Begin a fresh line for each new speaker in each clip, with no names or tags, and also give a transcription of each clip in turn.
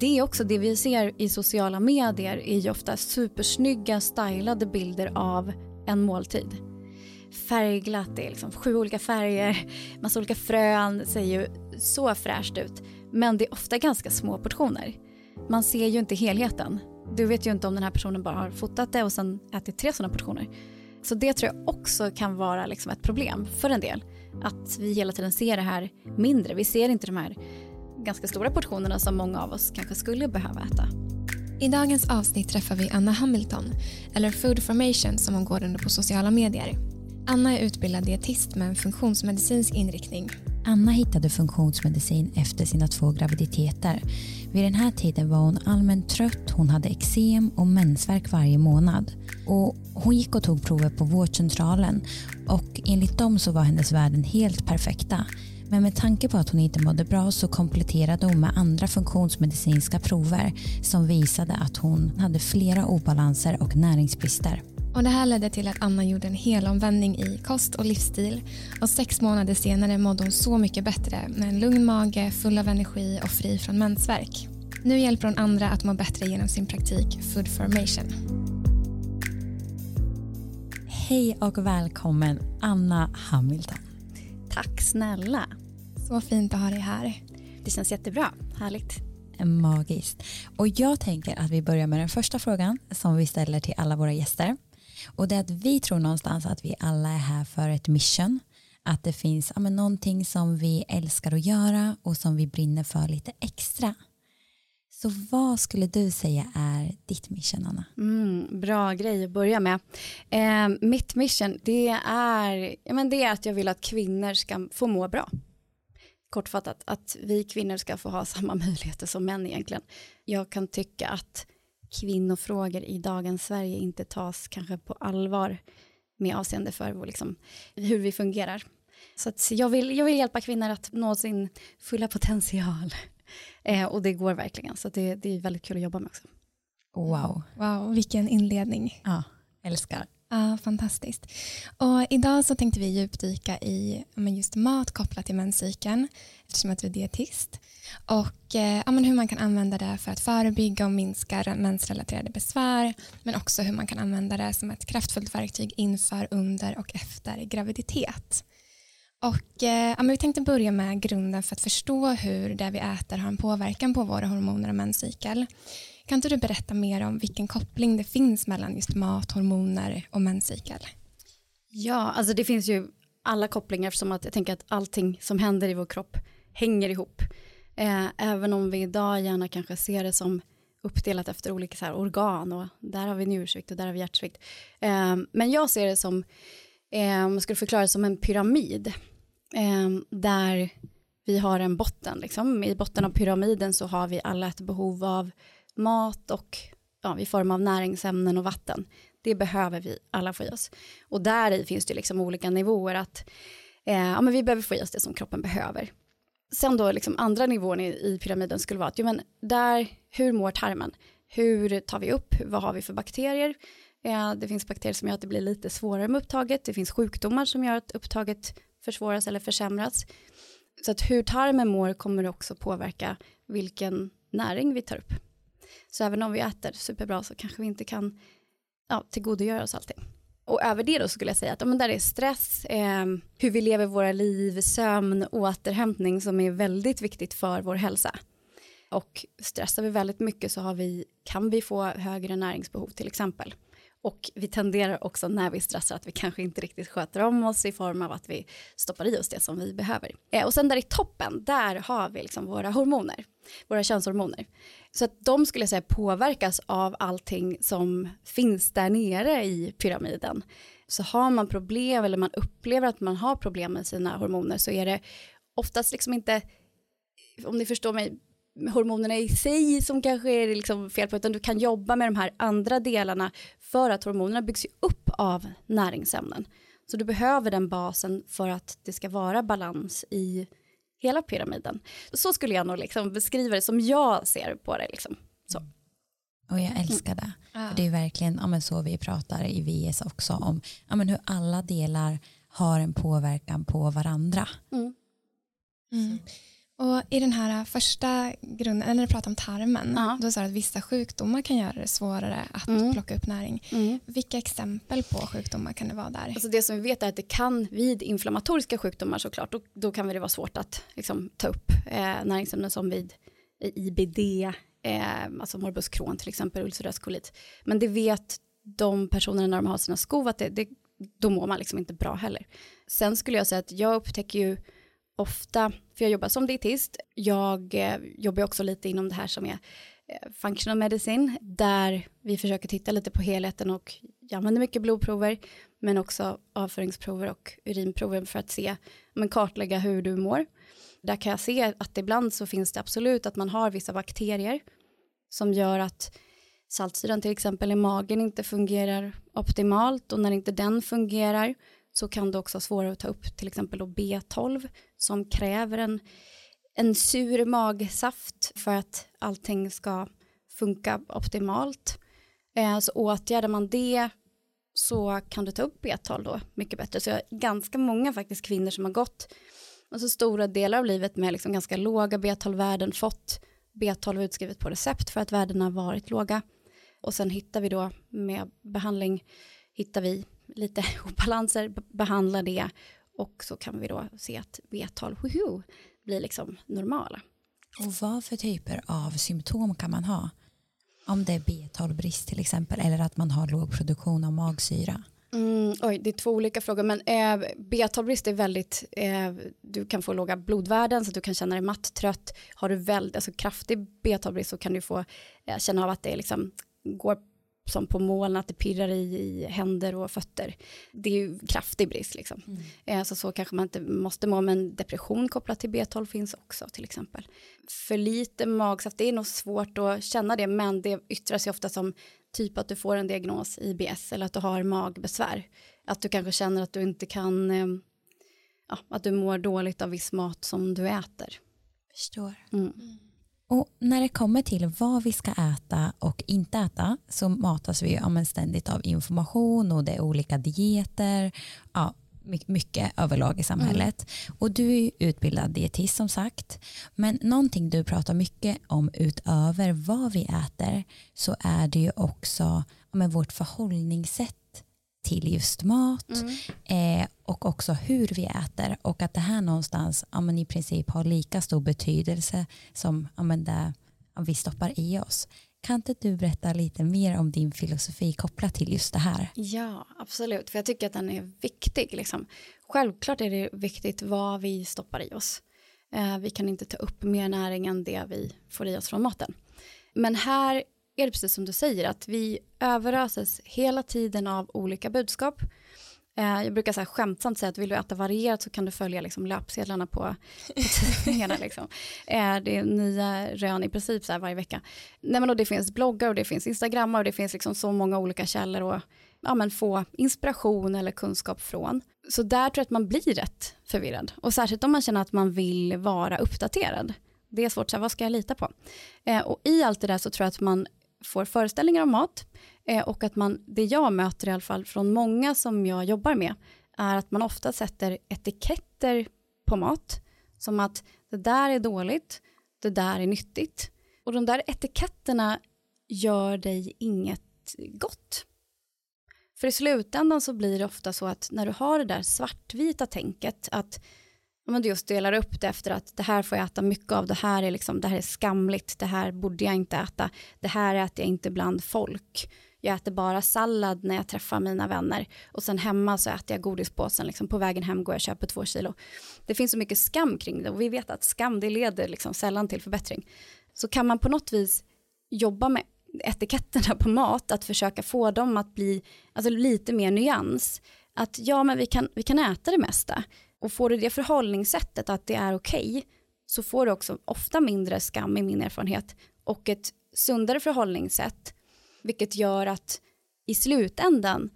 det är också det vi ser i sociala medier är ju ofta supersnygga stylade bilder av en måltid. Färgglatt, det är liksom sju olika färger, massa olika frön, ser ju så fräscht ut. Men det är ofta ganska små portioner. Man ser ju inte helheten. Du vet ju inte om den här personen bara har fotat det och sen ätit tre sådana portioner. Så det tror jag också kan vara liksom ett problem för en del. Att vi hela tiden ser det här mindre. Vi ser inte de här ganska stora portionerna som många av oss kanske skulle behöva äta.
I dagens avsnitt träffar vi Anna Hamilton, eller Food Formation som hon går under på sociala medier. Anna är utbildad dietist med en funktionsmedicinsk inriktning.
Anna hittade funktionsmedicin efter sina två graviditeter. Vid den här tiden var hon allmänt trött, hon hade eksem och mensvärk varje månad. Och hon gick och tog prover på vårdcentralen och enligt dem så var hennes värden helt perfekta. Men med tanke på att hon inte mådde bra så kompletterade hon med andra funktionsmedicinska prover som visade att hon hade flera obalanser och näringsbrister.
Och det här ledde till att Anna gjorde en helomvändning i kost och livsstil och sex månader senare mådde hon så mycket bättre med en lugn mage, full av energi och fri från mensvärk. Nu hjälper hon andra att må bättre genom sin praktik Food Formation.
Hej och välkommen Anna Hamilton.
Tack snälla.
Så fint att ha dig här.
Det känns jättebra. Härligt.
Magiskt. Och jag tänker att vi börjar med den första frågan som vi ställer till alla våra gäster. Och det är att vi tror någonstans att vi alla är här för ett mission. Att det finns ja, men, någonting som vi älskar att göra och som vi brinner för lite extra. Så vad skulle du säga är ditt mission, Anna?
Mm, bra grej att börja med. Eh, mitt mission det är, ja, men det är att jag vill att kvinnor ska få må bra. Kortfattat, att vi kvinnor ska få ha samma möjligheter som män egentligen. Jag kan tycka att kvinnofrågor i dagens Sverige inte tas kanske på allvar med avseende för liksom, hur vi fungerar. Så att jag, vill, jag vill hjälpa kvinnor att nå sin fulla potential. Eh, och det går verkligen, så det, det är väldigt kul att jobba med också.
Wow.
Wow, vilken inledning.
Ja, älskar.
Ja, fantastiskt. Och idag så tänkte vi djupdyka i men just mat kopplat till menscykeln eftersom att du är dietist och eh, ja, men hur man kan använda det för att förebygga och minska mensrelaterade besvär men också hur man kan använda det som ett kraftfullt verktyg inför, under och efter graviditet. Och, eh, ja, men vi tänkte börja med grunden för att förstå hur det vi äter har en påverkan på våra hormoner och menscykel. Kan inte du berätta mer om vilken koppling det finns mellan just mat, hormoner och menscykel?
Ja, alltså det finns ju alla kopplingar eftersom att jag tänker att allting som händer i vår kropp hänger ihop. Eh, även om vi idag gärna kanske ser det som uppdelat efter olika så här, organ och där har vi njursvikt och där har vi hjärtsvikt. Eh, men jag ser det som, eh, om man skulle förklara det som en pyramid, eh, där vi har en botten. Liksom. I botten av pyramiden så har vi alla ett behov av mat och ja, i form av näringsämnen och vatten. Det behöver vi alla få i oss. Och där i finns det liksom olika nivåer att eh, ja, men vi behöver få i oss det som kroppen behöver. Sen då liksom andra nivån i, i pyramiden skulle vara att jo, men där, hur mår tarmen? Hur tar vi upp? Vad har vi för bakterier? Eh, det finns bakterier som gör att det blir lite svårare med upptaget. Det finns sjukdomar som gör att upptaget försvåras eller försämras. Så att hur tarmen mår kommer också påverka vilken näring vi tar upp. Så även om vi äter superbra så kanske vi inte kan ja, tillgodogöra oss allting. Och över det då skulle jag säga att ja, men där är stress, eh, hur vi lever våra liv, sömn, återhämtning som är väldigt viktigt för vår hälsa. Och stressar vi väldigt mycket så har vi, kan vi få högre näringsbehov till exempel. Och vi tenderar också när vi stressar att vi kanske inte riktigt sköter om oss i form av att vi stoppar i oss det som vi behöver. Eh, och sen där i toppen, där har vi liksom våra hormoner, våra könshormoner. Så att de skulle jag säga påverkas av allting som finns där nere i pyramiden. Så har man problem eller man upplever att man har problem med sina hormoner så är det oftast liksom inte, om ni förstår mig, hormonerna i sig som kanske är liksom fel på, utan du kan jobba med de här andra delarna för att hormonerna byggs upp av näringsämnen. Så du behöver den basen för att det ska vara balans i hela pyramiden. Så skulle jag nog liksom beskriva det som jag ser på det. Liksom. Så.
Och jag älskar det. Mm. Det är verkligen ja, men så vi pratar i VS också om ja, men hur alla delar har en påverkan på varandra.
Mm. Mm. Och i den här första grunden, eller när du pratar om tarmen,
Ja.
då sa du att vissa sjukdomar kan göra det svårare att
Mm.
plocka upp näring.
Mm.
Vilka exempel på sjukdomar kan det vara där?
Alltså det som vi vet är att det kan vid inflammatoriska sjukdomar såklart, då, då kan det vara svårt att liksom, ta upp eh, näringsämnen som vid IBD, eh, alltså morbus Crohn till exempel, ulcerös kolit. Men det vet de personerna när de har sina skov att det, det, då mår man liksom inte bra heller. Sen skulle jag säga att jag upptäcker ju ofta, för jag jobbar som dietist, jag eh, jobbar också lite inom det här som är eh, functional medicine, där vi försöker titta lite på helheten och jag använder mycket blodprover, men också avföringsprover och urinprover för att se, men kartlägga hur du mår. Där kan jag se att ibland så finns det absolut att man har vissa bakterier som gör att saltsyran till exempel i magen inte fungerar optimalt och när inte den fungerar så kan det också vara svårare att ta upp till exempel B12 som kräver en, en sur magsaft för att allting ska funka optimalt. Eh, så åtgärdar man det så kan du ta upp B12 då mycket bättre. Så jag har ganska många faktiskt kvinnor som har gått alltså stora delar av livet med liksom ganska låga B12-värden fått B12 utskrivet på recept för att värdena varit låga. Och sen hittar vi då med behandling, hittar vi lite obalanser, be- behandlar det och så kan vi då se att B12 woho, blir liksom normala.
Och vad för typer av symptom kan man ha? Om det är B12-brist till exempel eller att man har låg produktion av magsyra.
Mm, oj, det är två olika frågor, men eh, B12-brist är väldigt, eh, du kan få låga blodvärden så att du kan känna dig matt, trött. Har du väldigt, alltså kraftig B12-brist så kan du få eh, känna av att det liksom går som på moln, att det pirrar i, i händer och fötter. Det är ju kraftig brist liksom. Eh, så så kanske man inte måste må, men depression kopplat till B12 finns också till exempel. För lite magsaft, det är nog svårt att känna det, men det yttrar sig ofta som typ att du får en diagnos IBS eller att du har magbesvär. Att du kanske känner att du inte kan, eh, ja, att du mår dåligt av viss mat som du äter.
Förstår.
Mm.
Och när det kommer till vad vi ska äta och inte äta så matas vi ja, ständigt av information och det är olika dieter. Ja, my- mycket överlag i samhället. Och du är utbildad dietist som sagt. Men någonting du pratar mycket om utöver vad vi äter så är det ju också ja, vårt förhållningssätt till just mat eh, och också hur vi äter och att det här någonstans ja, men i princip har lika stor betydelse som ja, men det vi stoppar i oss. Kan inte du berätta lite mer om din filosofi kopplat till just det här?
Ja, absolut. För jag tycker att den är viktig. Liksom. Självklart är det viktigt vad vi stoppar i oss. Eh, vi kan inte ta upp mer näring än det vi får i oss från maten. Men här är det precis som du säger, att vi överöses hela tiden av olika budskap. Eh, jag brukar så här skämtsamt säga att vill du äta varierat så kan du följa liksom löpsedlarna på, på tidningarna. Liksom. Eh, det är nya rön i princip så varje vecka. Nej, men och det finns bloggar och det finns instagrammar och det finns liksom så många olika källor och ja, men få inspiration eller kunskap från. Så där tror jag att man blir rätt förvirrad. Och särskilt om man känner att man vill vara uppdaterad. Det är svårt, så här, vad ska jag lita på? Eh, och i allt det där så tror jag att man får föreställningar om mat eh, och att man, det jag möter i alla fall från många som jag jobbar med är att man ofta sätter etiketter på mat som att det där är dåligt, det där är nyttigt. Och de där etiketterna gör dig inget gott. För i slutändan så blir det ofta så att när du har det där svartvita tänket att man just delar upp det efter att det här får jag äta mycket av, det här är, liksom, det här är skamligt, det här borde jag inte äta, det här äter jag inte bland folk. Jag äter bara sallad när jag träffar mina vänner och sen hemma så äter jag godispåsen, liksom på vägen hem går jag och köper två kilo. Det finns så mycket skam kring det och vi vet att skam det leder liksom sällan till förbättring. Så kan man på något vis jobba med etiketterna på mat, att försöka få dem att bli alltså, lite mer nyans. Att ja, men vi kan, vi kan äta det mesta. Och får du det förhållningssättet att det är okej, så får du också ofta mindre skam i min erfarenhet och ett sundare förhållningssätt, vilket gör att i slutändan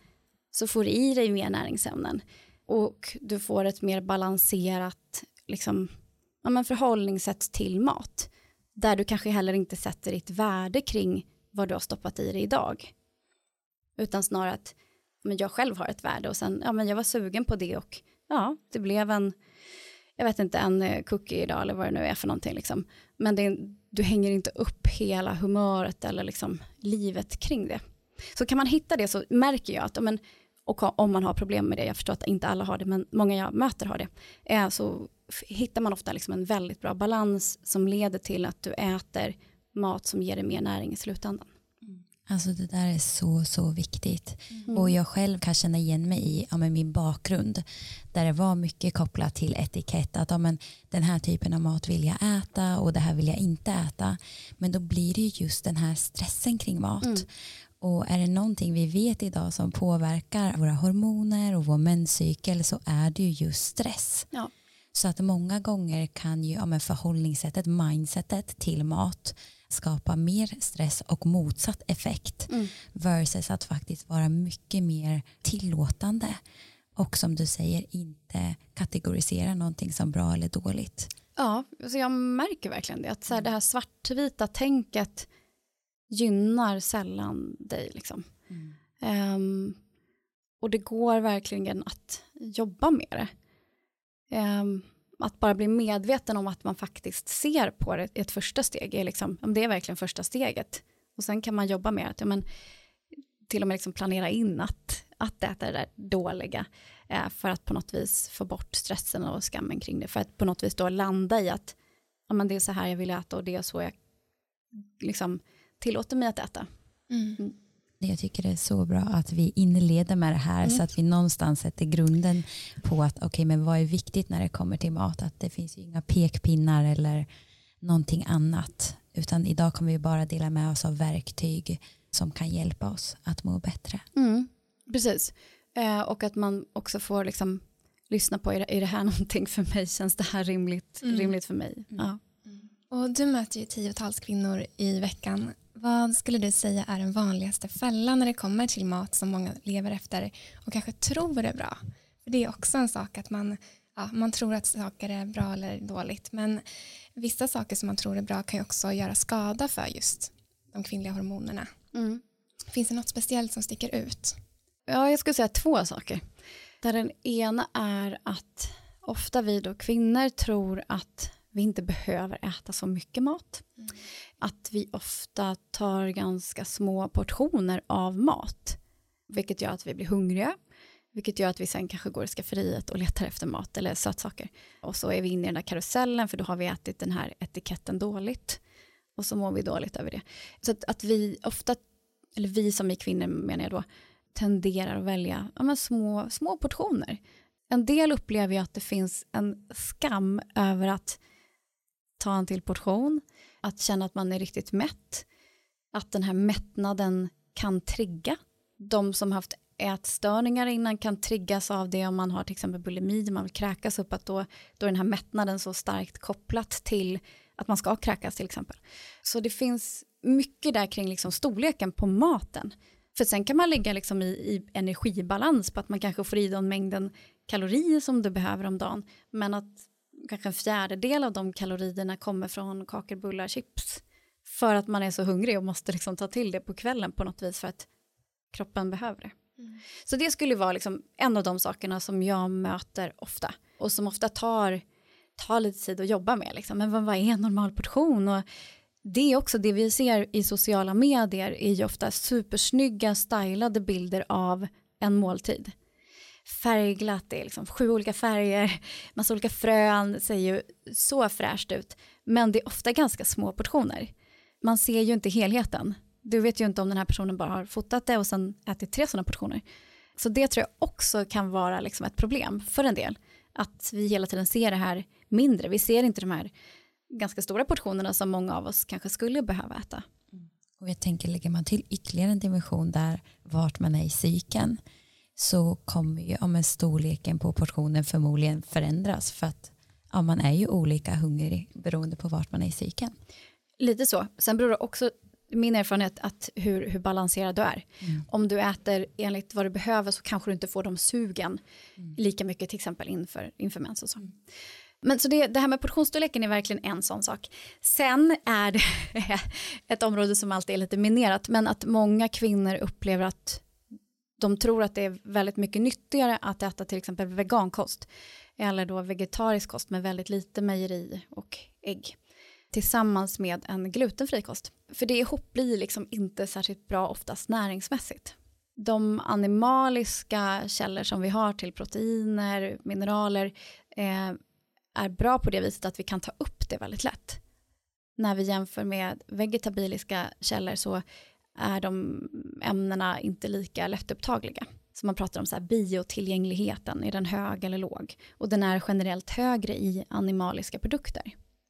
så får du i dig mer näringsämnen och du får ett mer balanserat liksom, ja, men förhållningssätt till mat där du kanske heller inte sätter ditt värde kring vad du har stoppat i dig idag. Utan snarare att men jag själv har ett värde och sen, ja men jag var sugen på det och ja, det blev en, jag vet inte, en eh, cookie idag eller vad det nu är för någonting. Liksom. Men det, du hänger inte upp hela humöret eller liksom livet kring det. Så kan man hitta det så märker jag att, men, och om man har problem med det, jag förstår att inte alla har det, men många jag möter har det, eh, så hittar man ofta liksom en väldigt bra balans som leder till att du äter mat som ger dig mer näring i slutändan.
Alltså det där är så, så viktigt.
Mm.
Och jag själv kan känna igen mig i ja, min bakgrund där det var mycket kopplat till etikett. Att ja, men, den här typen av mat vill jag äta och det här vill jag inte äta. Men då blir det just den här stressen kring mat. Mm. Och är det någonting vi vet idag som påverkar våra hormoner och vår menscykel så är det ju just stress.
Ja.
Så att många gånger kan ju ja, men förhållningssättet, mindsetet till mat skapa mer stress och motsatt effekt mm. versus att faktiskt vara mycket mer tillåtande och som du säger inte kategorisera någonting som bra eller dåligt.
Ja, alltså jag märker verkligen det. Att så här, det här svartvita tänket gynnar sällan dig. Liksom. Mm. Um, och det går verkligen att jobba med det. Um, att bara bli medveten om att man faktiskt ser på det ett första steg, är liksom, om det är verkligen första steget. Och sen kan man jobba med att, ja, men, till och med liksom planera in att, att äta det där dåliga, eh, för att på något vis få bort stressen och skammen kring det, för att på något vis då landa i att ja, men det är så här jag vill äta och det är så jag liksom, tillåter mig att äta.
Mm. Mm. Jag tycker det är så bra att vi inleder med det här mm. så att vi någonstans sätter grunden på att okej okay, men vad är viktigt när det kommer till mat att det finns ju inga pekpinnar eller någonting annat utan idag kommer vi bara dela med oss av verktyg som kan hjälpa oss att må bättre.
Mm. Precis eh, och att man också får liksom lyssna på är det, är det här någonting för mig känns det här rimligt, mm. rimligt för mig. Mm. Ja.
Och du möter ju tiotals kvinnor i veckan vad skulle du säga är den vanligaste fällan när det kommer till mat som många lever efter och kanske tror är bra? För Det är också en sak att man, ja, man tror att saker är bra eller dåligt men vissa saker som man tror är bra kan ju också göra skada för just de kvinnliga hormonerna. Mm. Finns det något speciellt som sticker ut?
Ja, jag skulle säga två saker. Där den ena är att ofta vi då kvinnor tror att vi inte behöver äta så mycket mat. Mm. Att vi ofta tar ganska små portioner av mat. Vilket gör att vi blir hungriga. Vilket gör att vi sen kanske går i skafferiet och letar efter mat eller sötsaker. Och så är vi inne i den där karusellen för då har vi ätit den här etiketten dåligt. Och så mår vi dåligt över det. Så att, att vi ofta, eller vi som är kvinnor menar jag då, tenderar att välja ja, små, små portioner. En del upplever ju att det finns en skam över att ta en till portion, att känna att man är riktigt mätt, att den här mättnaden kan trigga. De som haft ätstörningar innan kan triggas av det om man har till exempel bulimi, man vill kräkas upp, att då, då är den här mättnaden så starkt kopplat till att man ska kräkas till exempel. Så det finns mycket där kring liksom storleken på maten. För sen kan man ligga liksom i, i energibalans på att man kanske får i den mängden kalorier som du behöver om dagen. Men att kanske en fjärdedel av de kalorierna kommer från kakor, bullar, chips. För att man är så hungrig och måste liksom ta till det på kvällen på något vis för att kroppen behöver det. Mm. Så det skulle vara liksom en av de sakerna som jag möter ofta och som ofta tar, tar lite tid att jobba med. Liksom. Men vad, vad är en normal portion? Och det är också det vi ser i sociala medier är ju ofta supersnygga stylade bilder av en måltid färgglatt, det är liksom sju olika färger, massa olika frön, ser ju så fräscht ut. Men det är ofta ganska små portioner. Man ser ju inte helheten. Du vet ju inte om den här personen bara har fotat det och sen ätit tre sådana portioner. Så det tror jag också kan vara liksom ett problem för en del. Att vi hela tiden ser det här mindre. Vi ser inte de här ganska stora portionerna som många av oss kanske skulle behöva äta. Mm.
Och jag tänker lägger man till ytterligare en dimension där vart man är i cykeln så kommer ju ja, storleken på portionen förmodligen förändras för att ja, man är ju olika hungrig beroende på vart man är i cykeln.
Lite så. Sen beror det också min erfarenhet att hur, hur balanserad du är. Mm. Om du äter enligt vad du behöver så kanske du inte får de sugen mm. lika mycket till exempel inför, inför mens och så. Mm. Men så det, det, här med portionsstorleken är verkligen en sån sak. Sen är det ett område som alltid är lite minerat men att många kvinnor upplever att de tror att det är väldigt mycket nyttigare att äta till exempel vegankost eller då vegetarisk kost med väldigt lite mejeri och ägg tillsammans med en glutenfri kost. För det ihop blir liksom inte särskilt bra oftast näringsmässigt. De animaliska källor som vi har till proteiner, mineraler eh, är bra på det viset att vi kan ta upp det väldigt lätt. När vi jämför med vegetabiliska källor så är de ämnena inte lika lättupptagliga. Så man pratar om så här biotillgängligheten, är den hög eller låg? Och den är generellt högre i animaliska produkter.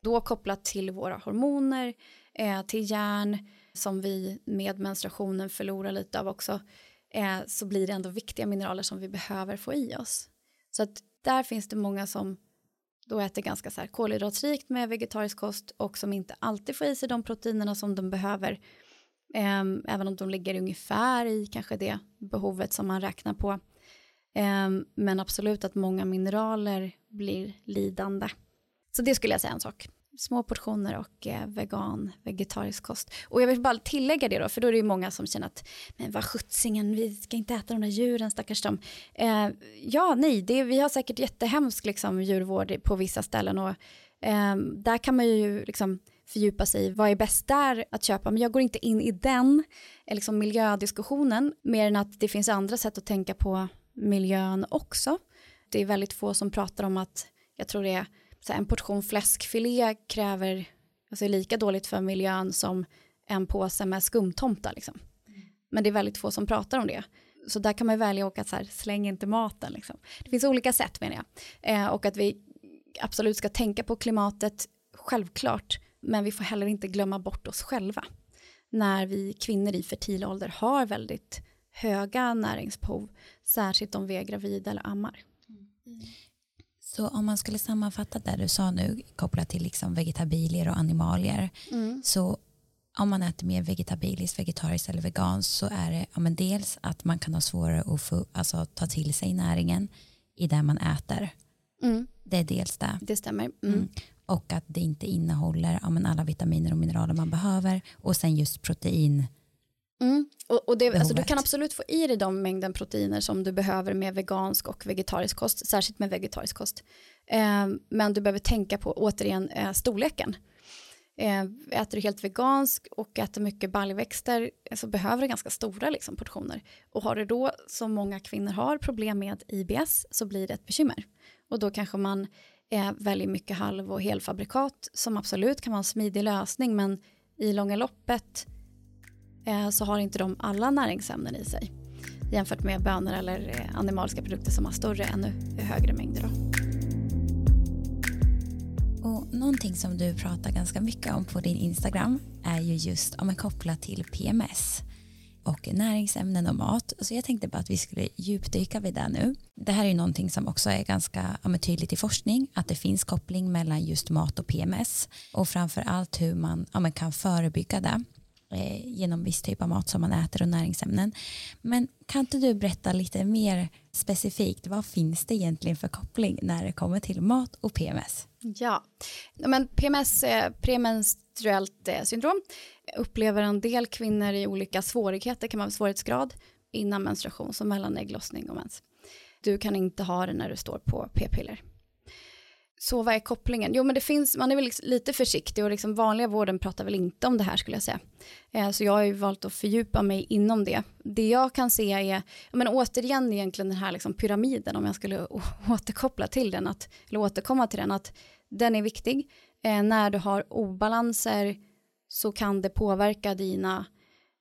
Då kopplat till våra hormoner, eh, till järn som vi med menstruationen förlorar lite av också, eh, så blir det ändå viktiga mineraler som vi behöver få i oss. Så att där finns det många som då äter ganska så här kolhydratsrikt med vegetarisk kost och som inte alltid får i sig de proteinerna som de behöver. Um, även om de ligger ungefär i kanske det behovet som man räknar på. Um, men absolut att många mineraler blir lidande. Så det skulle jag säga en sak. Små portioner och eh, vegan, vegetarisk kost. Och jag vill bara tillägga det då, för då är det ju många som känner att men vad sjuttsingen, vi ska inte äta de där djuren, stackars dem. Eh, ja, nej, det, vi har säkert jättehemsk liksom, djurvård på vissa ställen och eh, där kan man ju liksom fördjupa sig i vad är bäst där att köpa, men jag går inte in i den eh, liksom miljödiskussionen, mer än att det finns andra sätt att tänka på miljön också. Det är väldigt få som pratar om att, jag tror det är så en portion fläskfilé kräver, alltså är lika dåligt för miljön som en påse med skumtomta liksom. Men det är väldigt få som pratar om det. Så där kan man välja att så här, släng inte maten liksom. Det finns olika sätt menar jag. Eh, och att vi absolut ska tänka på klimatet, självklart, men vi får heller inte glömma bort oss själva. När vi kvinnor i fertil ålder har väldigt höga näringsbehov, särskilt om vi är gravida eller ammar. Mm.
Så om man skulle sammanfatta det du sa nu kopplat till liksom vegetabilier och animalier. Mm. Så om man äter mer vegetabiliskt, vegetariskt eller veganskt så är det ja, men dels att man kan ha svårare att få, alltså, ta till sig näringen i det man äter. Mm. Det är dels det.
Det stämmer.
Mm. Och att det inte innehåller ja, men alla vitaminer och mineraler man behöver. Och sen just protein
Mm. Och, och det, alltså, du kan absolut få i dig de mängden proteiner som du behöver med vegansk och vegetarisk kost, särskilt med vegetarisk kost. Eh, men du behöver tänka på, återigen, eh, storleken. Eh, äter du helt vegansk och äter mycket baljväxter så behöver du ganska stora liksom, portioner. Och har du då, som många kvinnor har, problem med IBS så blir det ett bekymmer. Och då kanske man eh, väldigt mycket halv och helfabrikat som absolut kan vara en smidig lösning men i långa loppet Eh, så har inte de alla näringsämnen i sig jämfört med bönor eller eh, animaliska produkter som har större, ännu högre mängder. Då.
Och någonting som du pratar ganska mycket om på din Instagram är ju just om kopplat till PMS och näringsämnen och mat. Så jag tänkte bara att vi skulle djupdyka vid det nu. Det här är ju någonting som också är ganska ja, tydligt i forskning, att det finns koppling mellan just mat och PMS och framför allt hur man ja, kan förebygga det. Eh, genom viss typ av mat som man äter och näringsämnen. Men kan inte du berätta lite mer specifikt, vad finns det egentligen för koppling när det kommer till mat och PMS?
Ja, men PMS, eh, premenstruellt eh, syndrom, upplever en del kvinnor i olika svårigheter, kan man svårighetsgrad, innan menstruation, som mellan ägglossning och mens. Du kan inte ha det när du står på p-piller. Så vad är kopplingen? Jo men det finns, man är väl liksom lite försiktig och liksom vanliga vården pratar väl inte om det här skulle jag säga. Eh, så jag har ju valt att fördjupa mig inom det. Det jag kan se är, men återigen egentligen den här liksom pyramiden om jag skulle återkoppla till den, att, eller återkomma till den, att den är viktig. Eh, när du har obalanser så kan det påverka dina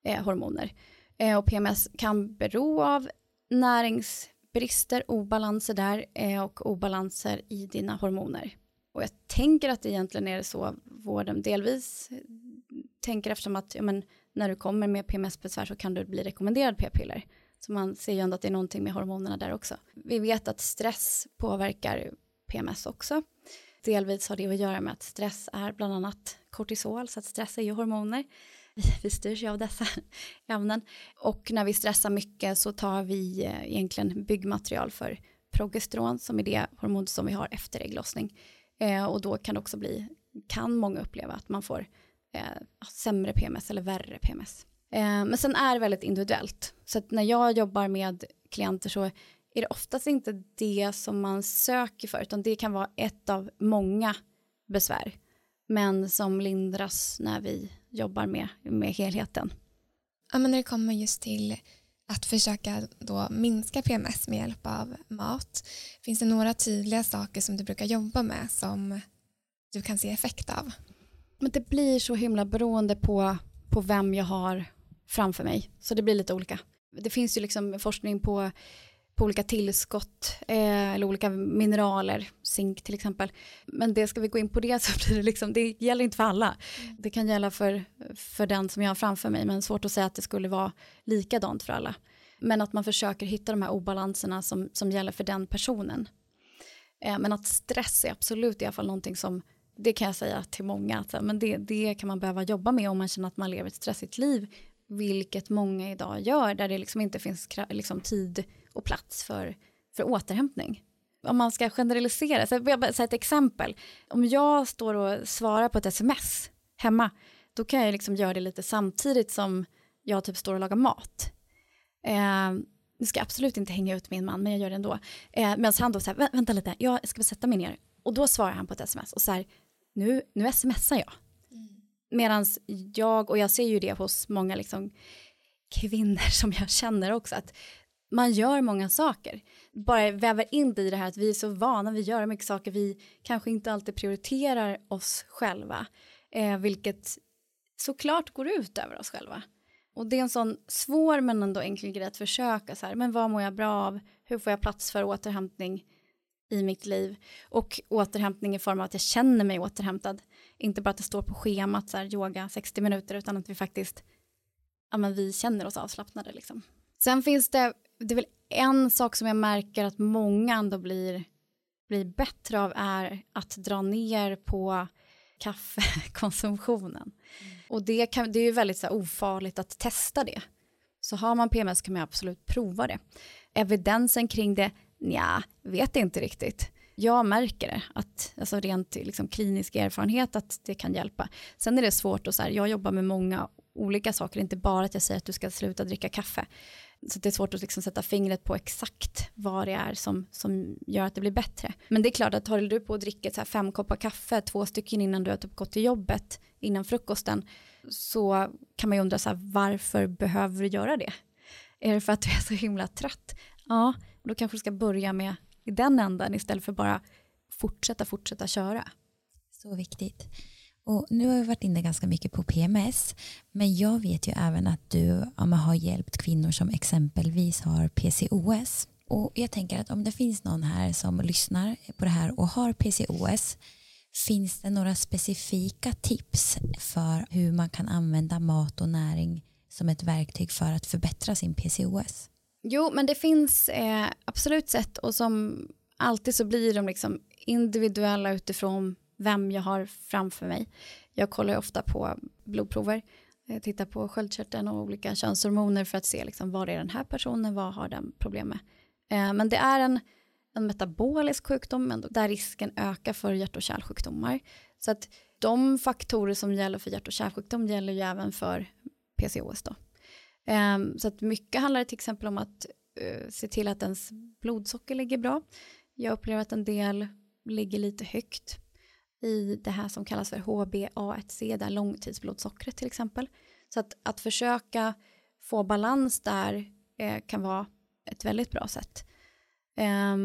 eh, hormoner. Eh, och PMS kan bero av närings brister, obalanser där eh, och obalanser i dina hormoner. Och jag tänker att det egentligen är så vården delvis tänker eftersom att ja, men, när du kommer med PMS-besvär så kan du bli rekommenderad p-piller. Så man ser ju ändå att det är någonting med hormonerna där också. Vi vet att stress påverkar PMS också. Delvis har det att göra med att stress är bland annat kortisol, så att stress är ju hormoner vi styrs ju av dessa ämnen. Och när vi stressar mycket så tar vi eh, egentligen byggmaterial för progesteron som är det hormon som vi har efter ägglossning. Eh, och då kan det också bli, kan många uppleva att man får eh, sämre PMS eller värre PMS. Eh, men sen är det väldigt individuellt. Så att när jag jobbar med klienter så är det oftast inte det som man söker för, utan det kan vara ett av många besvär, men som lindras när vi jobbar med, med helheten.
Ja, men när det kommer just till att försöka då minska PMS med hjälp av mat, finns det några tydliga saker som du brukar jobba med som du kan se effekt av?
Men det blir så himla beroende på, på vem jag har framför mig, så det blir lite olika. Det finns ju liksom forskning på på olika tillskott eh, eller olika mineraler, zink till exempel. Men det ska vi gå in på det så blir det liksom, det gäller inte för alla. Det kan gälla för, för den som jag har framför mig men svårt att säga att det skulle vara likadant för alla. Men att man försöker hitta de här obalanserna som, som gäller för den personen. Eh, men att stress är absolut i alla fall någonting som det kan jag säga till många, att, men det, det kan man behöva jobba med om man känner att man lever ett stressigt liv, vilket många idag gör, där det liksom inte finns liksom, tid och plats för, för återhämtning. Om man ska generalisera, så jag bara säga ett exempel. Om jag står och svarar på ett sms hemma, då kan jag liksom göra det lite samtidigt som jag typ står och lagar mat. Eh, nu ska jag absolut inte hänga ut min man, men jag gör det ändå. Eh, Medan han då säger, vänta lite, jag ska sätta mig ner. Och då svarar han på ett sms och så här, nu, nu smsar jag. Mm. Medan jag, och jag ser ju det hos många liksom kvinnor som jag känner också, att man gör många saker. Bara väver in det i det här att vi är så vana vid att göra mycket saker, vi kanske inte alltid prioriterar oss själva, eh, vilket såklart går ut över oss själva. Och det är en sån svår men ändå enkel grej att försöka så här, men vad mår jag bra av, hur får jag plats för återhämtning i mitt liv och återhämtning i form av att jag känner mig återhämtad, inte bara att det står på schemat så här, yoga 60 minuter utan att vi faktiskt, ja men vi känner oss avslappnade liksom. Sen finns det det är väl en sak som jag märker att många ändå blir, blir bättre av är att dra ner på kaffekonsumtionen. Mm. Och det, kan, det är ju väldigt så här, ofarligt att testa det. Så har man PMS kan man absolut prova det. Evidensen kring det, ja, vet inte riktigt. Jag märker det, att, alltså rent liksom, klinisk erfarenhet att det kan hjälpa. Sen är det svårt att så här, jag jobbar med många olika saker, inte bara att jag säger att du ska sluta dricka kaffe. Så det är svårt att liksom sätta fingret på exakt vad det är som, som gör att det blir bättre. Men det är klart att håller du på och dricker så här fem koppar kaffe, två stycken innan du har typ gått till jobbet, innan frukosten, så kan man ju undra så här, varför behöver du göra det? Är det för att du är så himla trött? Ja, då kanske du ska börja med i den änden istället för bara fortsätta, fortsätta köra.
Så viktigt. Och nu har vi varit inne ganska mycket på PMS, men jag vet ju även att du ja, har hjälpt kvinnor som exempelvis har PCOS. Och jag tänker att om det finns någon här som lyssnar på det här och har PCOS, finns det några specifika tips för hur man kan använda mat och näring som ett verktyg för att förbättra sin PCOS?
Jo, men det finns eh, absolut sätt och som alltid så blir de liksom individuella utifrån vem jag har framför mig. Jag kollar ofta på blodprover, jag tittar på sköldkörteln och olika könshormoner för att se liksom, vad är den här personen, vad har den problem med. Eh, men det är en, en metabolisk sjukdom där risken ökar för hjärt och kärlsjukdomar. Så att de faktorer som gäller för hjärt och kärlsjukdom gäller ju även för PCOS då. Eh, så att mycket handlar till exempel om att eh, se till att ens blodsocker ligger bra. Jag upplever att en del ligger lite högt i det här som kallas för HbA1c, det här långtidsblodsockret till exempel. Så att, att försöka få balans där eh, kan vara ett väldigt bra sätt. Eh,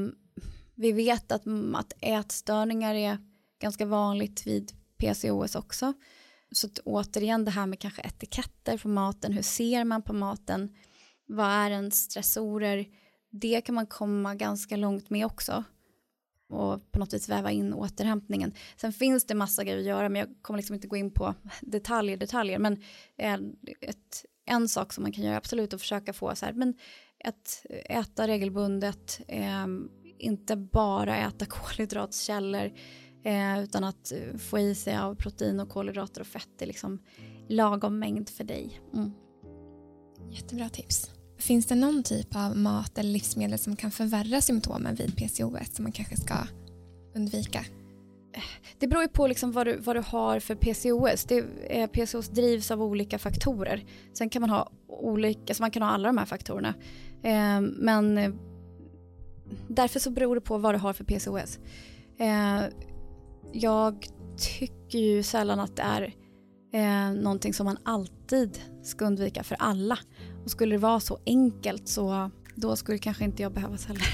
vi vet att, att ätstörningar är ganska vanligt vid PCOS också. Så att, återigen det här med kanske etiketter på maten, hur ser man på maten, vad är en stressorer, det kan man komma ganska långt med också och på något vis väva in återhämtningen. Sen finns det massa grejer att göra men jag kommer liksom inte gå in på detaljer, detaljer. Men eh, ett, en sak som man kan göra absolut att försöka få så här, men att äta regelbundet, eh, inte bara äta kolhydratskällor, eh, utan att få i sig av protein och kolhydrater och fett är liksom lagom mängd för dig. Mm.
Jättebra tips. Finns det någon typ av mat eller livsmedel som kan förvärra symptomen vid PCOS som man kanske ska undvika?
Eh, det beror ju på liksom vad, du, vad du har för PCOS. Det, eh, PCOS drivs av olika faktorer. Sen kan man ha olika, alltså man kan ha alla de här faktorerna. Eh, men eh, därför så beror det på vad du har för PCOS. Eh, jag tycker ju sällan att det är eh, någonting som man alltid ska undvika för alla. Och skulle det vara så enkelt så då skulle kanske inte jag behövas heller.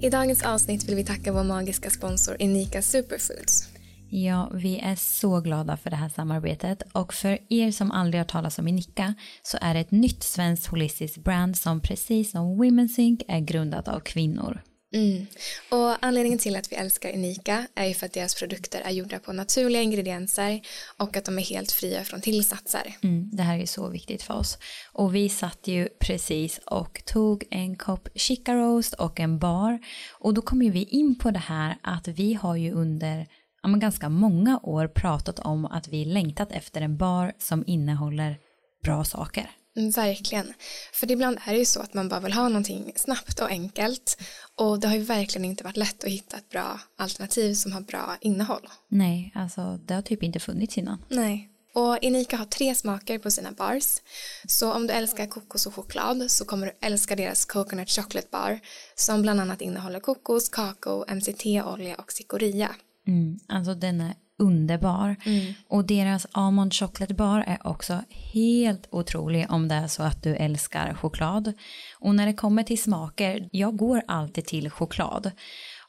I dagens avsnitt vill vi tacka vår magiska sponsor Unika Superfoods.
Ja, vi är så glada för det här samarbetet och för er som aldrig har talat om Inika så är det ett nytt svenskt holistiskt brand som precis som Women's Inc är grundat av kvinnor.
Mm. Och anledningen till att vi älskar Unika är ju för att deras produkter är gjorda på naturliga ingredienser och att de är helt fria från tillsatser.
Mm, det här är så viktigt för oss. Och vi satt ju precis och tog en kopp chica roast och en bar och då kom ju vi in på det här att vi har ju under ja, ganska många år pratat om att vi längtat efter en bar som innehåller bra saker.
Mm, verkligen. För ibland är det ju så att man bara vill ha någonting snabbt och enkelt. Och det har ju verkligen inte varit lätt att hitta ett bra alternativ som har bra innehåll.
Nej, alltså det har typ inte funnits innan.
Nej. Och Inika har tre smaker på sina bars. Så om du älskar kokos och choklad så kommer du älska deras Coconut Chocolate Bar som bland annat innehåller kokos, kakao, MCT-olja och cikoria.
Mm, alltså den är underbar.
Mm.
Och deras almond chocolate bar är också helt otrolig om det är så att du älskar choklad. Och när det kommer till smaker, jag går alltid till choklad.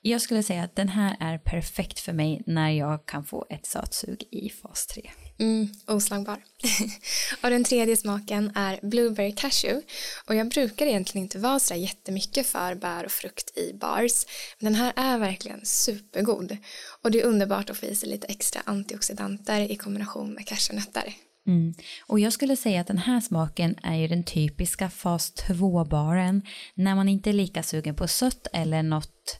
Jag skulle säga att den här är perfekt för mig när jag kan få ett sötsug i fas 3.
Mm, oslagbar. och den tredje smaken är blueberry cashew. Och jag brukar egentligen inte vara så jättemycket för bär och frukt i bars. Men den här är verkligen supergod. Och det är underbart att få i sig lite extra antioxidanter i kombination med cashewnötter.
Mm. Och jag skulle säga att den här smaken är ju den typiska fas 2-baren när man inte är lika sugen på sött eller något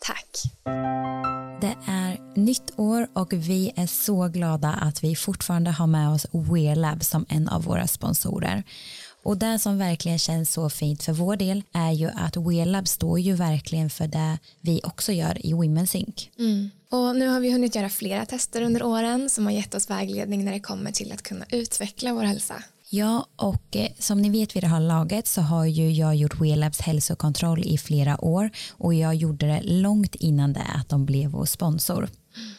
Tack.
Det är nytt år och vi är så glada att vi fortfarande har med oss Wearlab som en av våra sponsorer. Och det som verkligen känns så fint för vår del är ju att Wearlab står ju verkligen för det vi också gör i Women's Inc.
Mm. Och nu har vi hunnit göra flera tester under åren som har gett oss vägledning när det kommer till att kunna utveckla vår hälsa.
Ja, och eh, som ni vet vid det här laget så har ju jag gjort Welabs hälsokontroll i flera år och jag gjorde det långt innan det att de blev vår sponsor.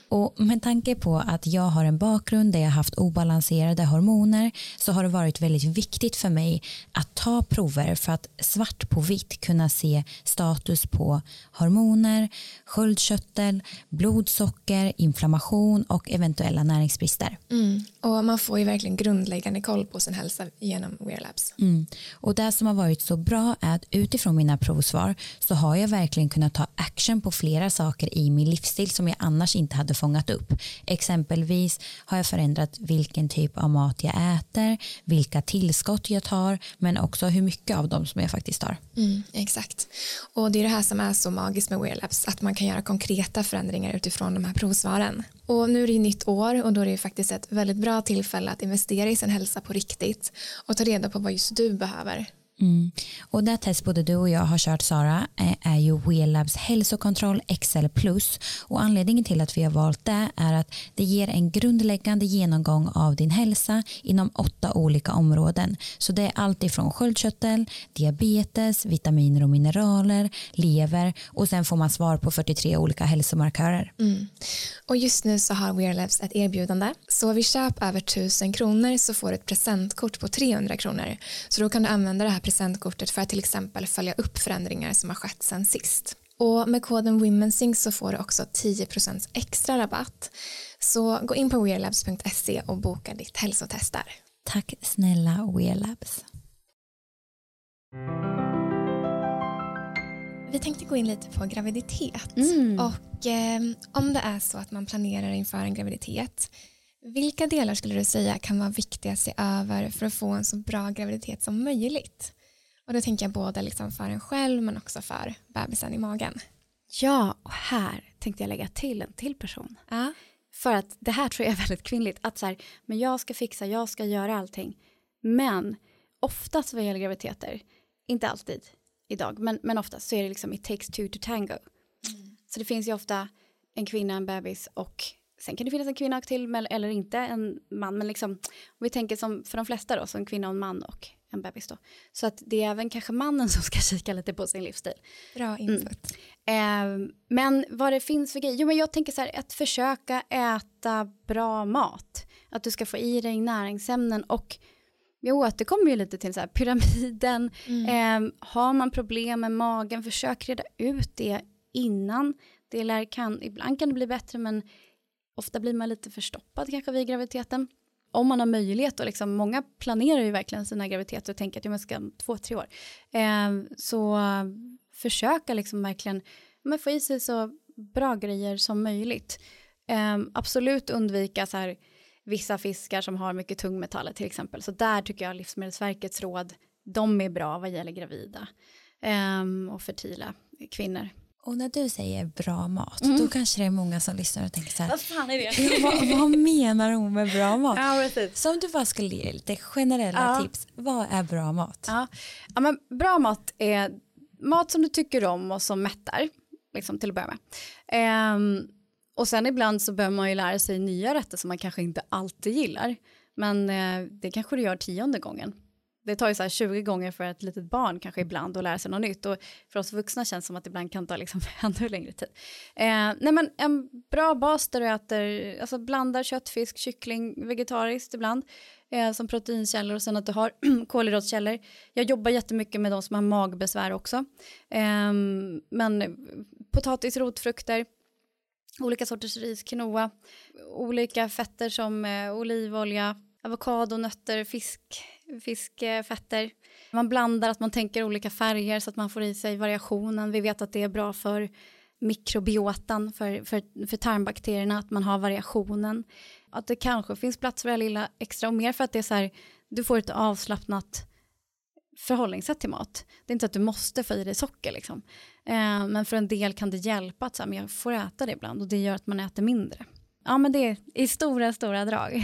Och med tanke på att jag har en bakgrund där jag haft obalanserade hormoner så har det varit väldigt viktigt för mig att ta prover för att svart på vitt kunna se status på hormoner, sköldkörtel, blodsocker, inflammation och eventuella näringsbrister.
Mm. Och man får ju verkligen grundläggande koll på sin hälsa genom Wearlabs.
Mm. Och det som har varit så bra är att utifrån mina provsvar så har jag verkligen kunnat ta action på flera saker i min livsstil som jag annars inte hade fångat upp. Exempelvis har jag förändrat vilken typ av mat jag äter, vilka tillskott jag tar, men också hur mycket av dem som jag faktiskt tar.
Mm, exakt. Och det är det här som är så magiskt med Wearlabs, att man kan göra konkreta förändringar utifrån de här provsvaren. Och nu är det ju nytt år och då är det ju faktiskt ett väldigt bra tillfälle att investera i sin hälsa på riktigt och ta reda på vad just du behöver.
Mm. Och det test både du och jag har kört Sara eh, är ju WeLabs hälsokontroll XL plus och anledningen till att vi har valt det är att det ger en grundläggande genomgång av din hälsa inom åtta olika områden. Så det är allt ifrån sköldkörtel, diabetes, vitaminer och mineraler, lever och sen får man svar på 43 olika hälsomarkörer.
Mm. Och just nu så har WeLabs ett erbjudande. Så vid köp över 1000 kronor så får du ett presentkort på 300 kronor. Så då kan du använda det här presentkortet för att till exempel följa upp förändringar som har skett sen sist. Och med koden WomenSync så får du också 10% extra rabatt. Så gå in på wearlabs.se och boka ditt hälsotest där.
Tack snälla Wearlabs.
Vi tänkte gå in lite på graviditet
Mm.
och eh, om det är så att man planerar inför en graviditet Vilka delar skulle du säga kan vara viktiga att se över för att få en så bra graviditet som möjligt? Och då tänker jag både liksom för en själv men också för bebisen i magen.
Ja, och här tänkte jag lägga till en till person.
Ja.
För att det här tror jag är väldigt kvinnligt. Att så här, men jag ska fixa, jag ska göra allting. Men oftast vad gäller graviditeter, inte alltid idag, men, men oftast så är det liksom it takes two to tango. Mm. Så det finns ju ofta en kvinna, en bebis och sen kan det finnas en kvinna till eller inte en man. Men liksom, om vi tänker som för de flesta då, som kvinna och en man och en bebis då. Så att det är även kanske mannen som ska kika lite på sin livsstil.
Bra input.
Mm. Eh, men vad det finns för grejer, jo men jag tänker så här, att försöka äta bra mat. Att du ska få i dig näringsämnen och jag återkommer ju lite till så här, pyramiden. Mm. Eh, har man problem med magen, försök reda ut det innan. Det lär kan, ibland kan det bli bättre men ofta blir man lite förstoppad kanske vid graviditeten om man har möjlighet och liksom, många planerar ju verkligen sina graviditeter och tänker att jag ska två, tre år. Eh, så försöka liksom verkligen men få i sig så bra grejer som möjligt. Eh, absolut undvika så här, vissa fiskar som har mycket tungmetaller till exempel. Så där tycker jag Livsmedelsverkets råd, de är bra vad gäller gravida eh, och fertila kvinnor.
Och när du säger bra mat, mm. då kanske det är många som lyssnar och tänker så här.
Vad fan är det?
vad, vad, menar hon med bra mat?
Ja,
så om du bara skulle ge lite generella ja. tips, vad är bra mat?
Ja. ja, men bra mat är mat som du tycker om och som mättar, liksom till att börja med. Ehm, och sen ibland så behöver man ju lära sig nya rätter som man kanske inte alltid gillar. Men eh, det kanske du gör tionde gången det tar ju så 20 gånger för ett litet barn kanske ibland att lära sig något nytt och för oss vuxna känns det som att det ibland kan ta liksom ännu längre tid. Eh, nej men en bra bas där du äter, alltså blandar kött, fisk, kyckling, vegetariskt ibland eh, som proteinkällor och sen att du har kolhydratkällor. Jag jobbar jättemycket med de som har magbesvär också. Eh, men potatis, rotfrukter, olika sorters ris, quinoa, olika fetter som eh, olivolja, avokado, nötter, fisk, fiskfetter. Man blandar, att man tänker olika färger så att man får i sig variationen. Vi vet att det är bra för mikrobiotan, för, för, för tarmbakterierna, att man har variationen. Att det kanske finns plats för det lilla extra och mer för att det är så här, du får ett avslappnat förhållningssätt till mat. Det är inte så att du måste få i dig socker liksom. Eh, men för en del kan det hjälpa att så här, men jag får äta det ibland och det gör att man äter mindre. Ja men det är i stora, stora drag.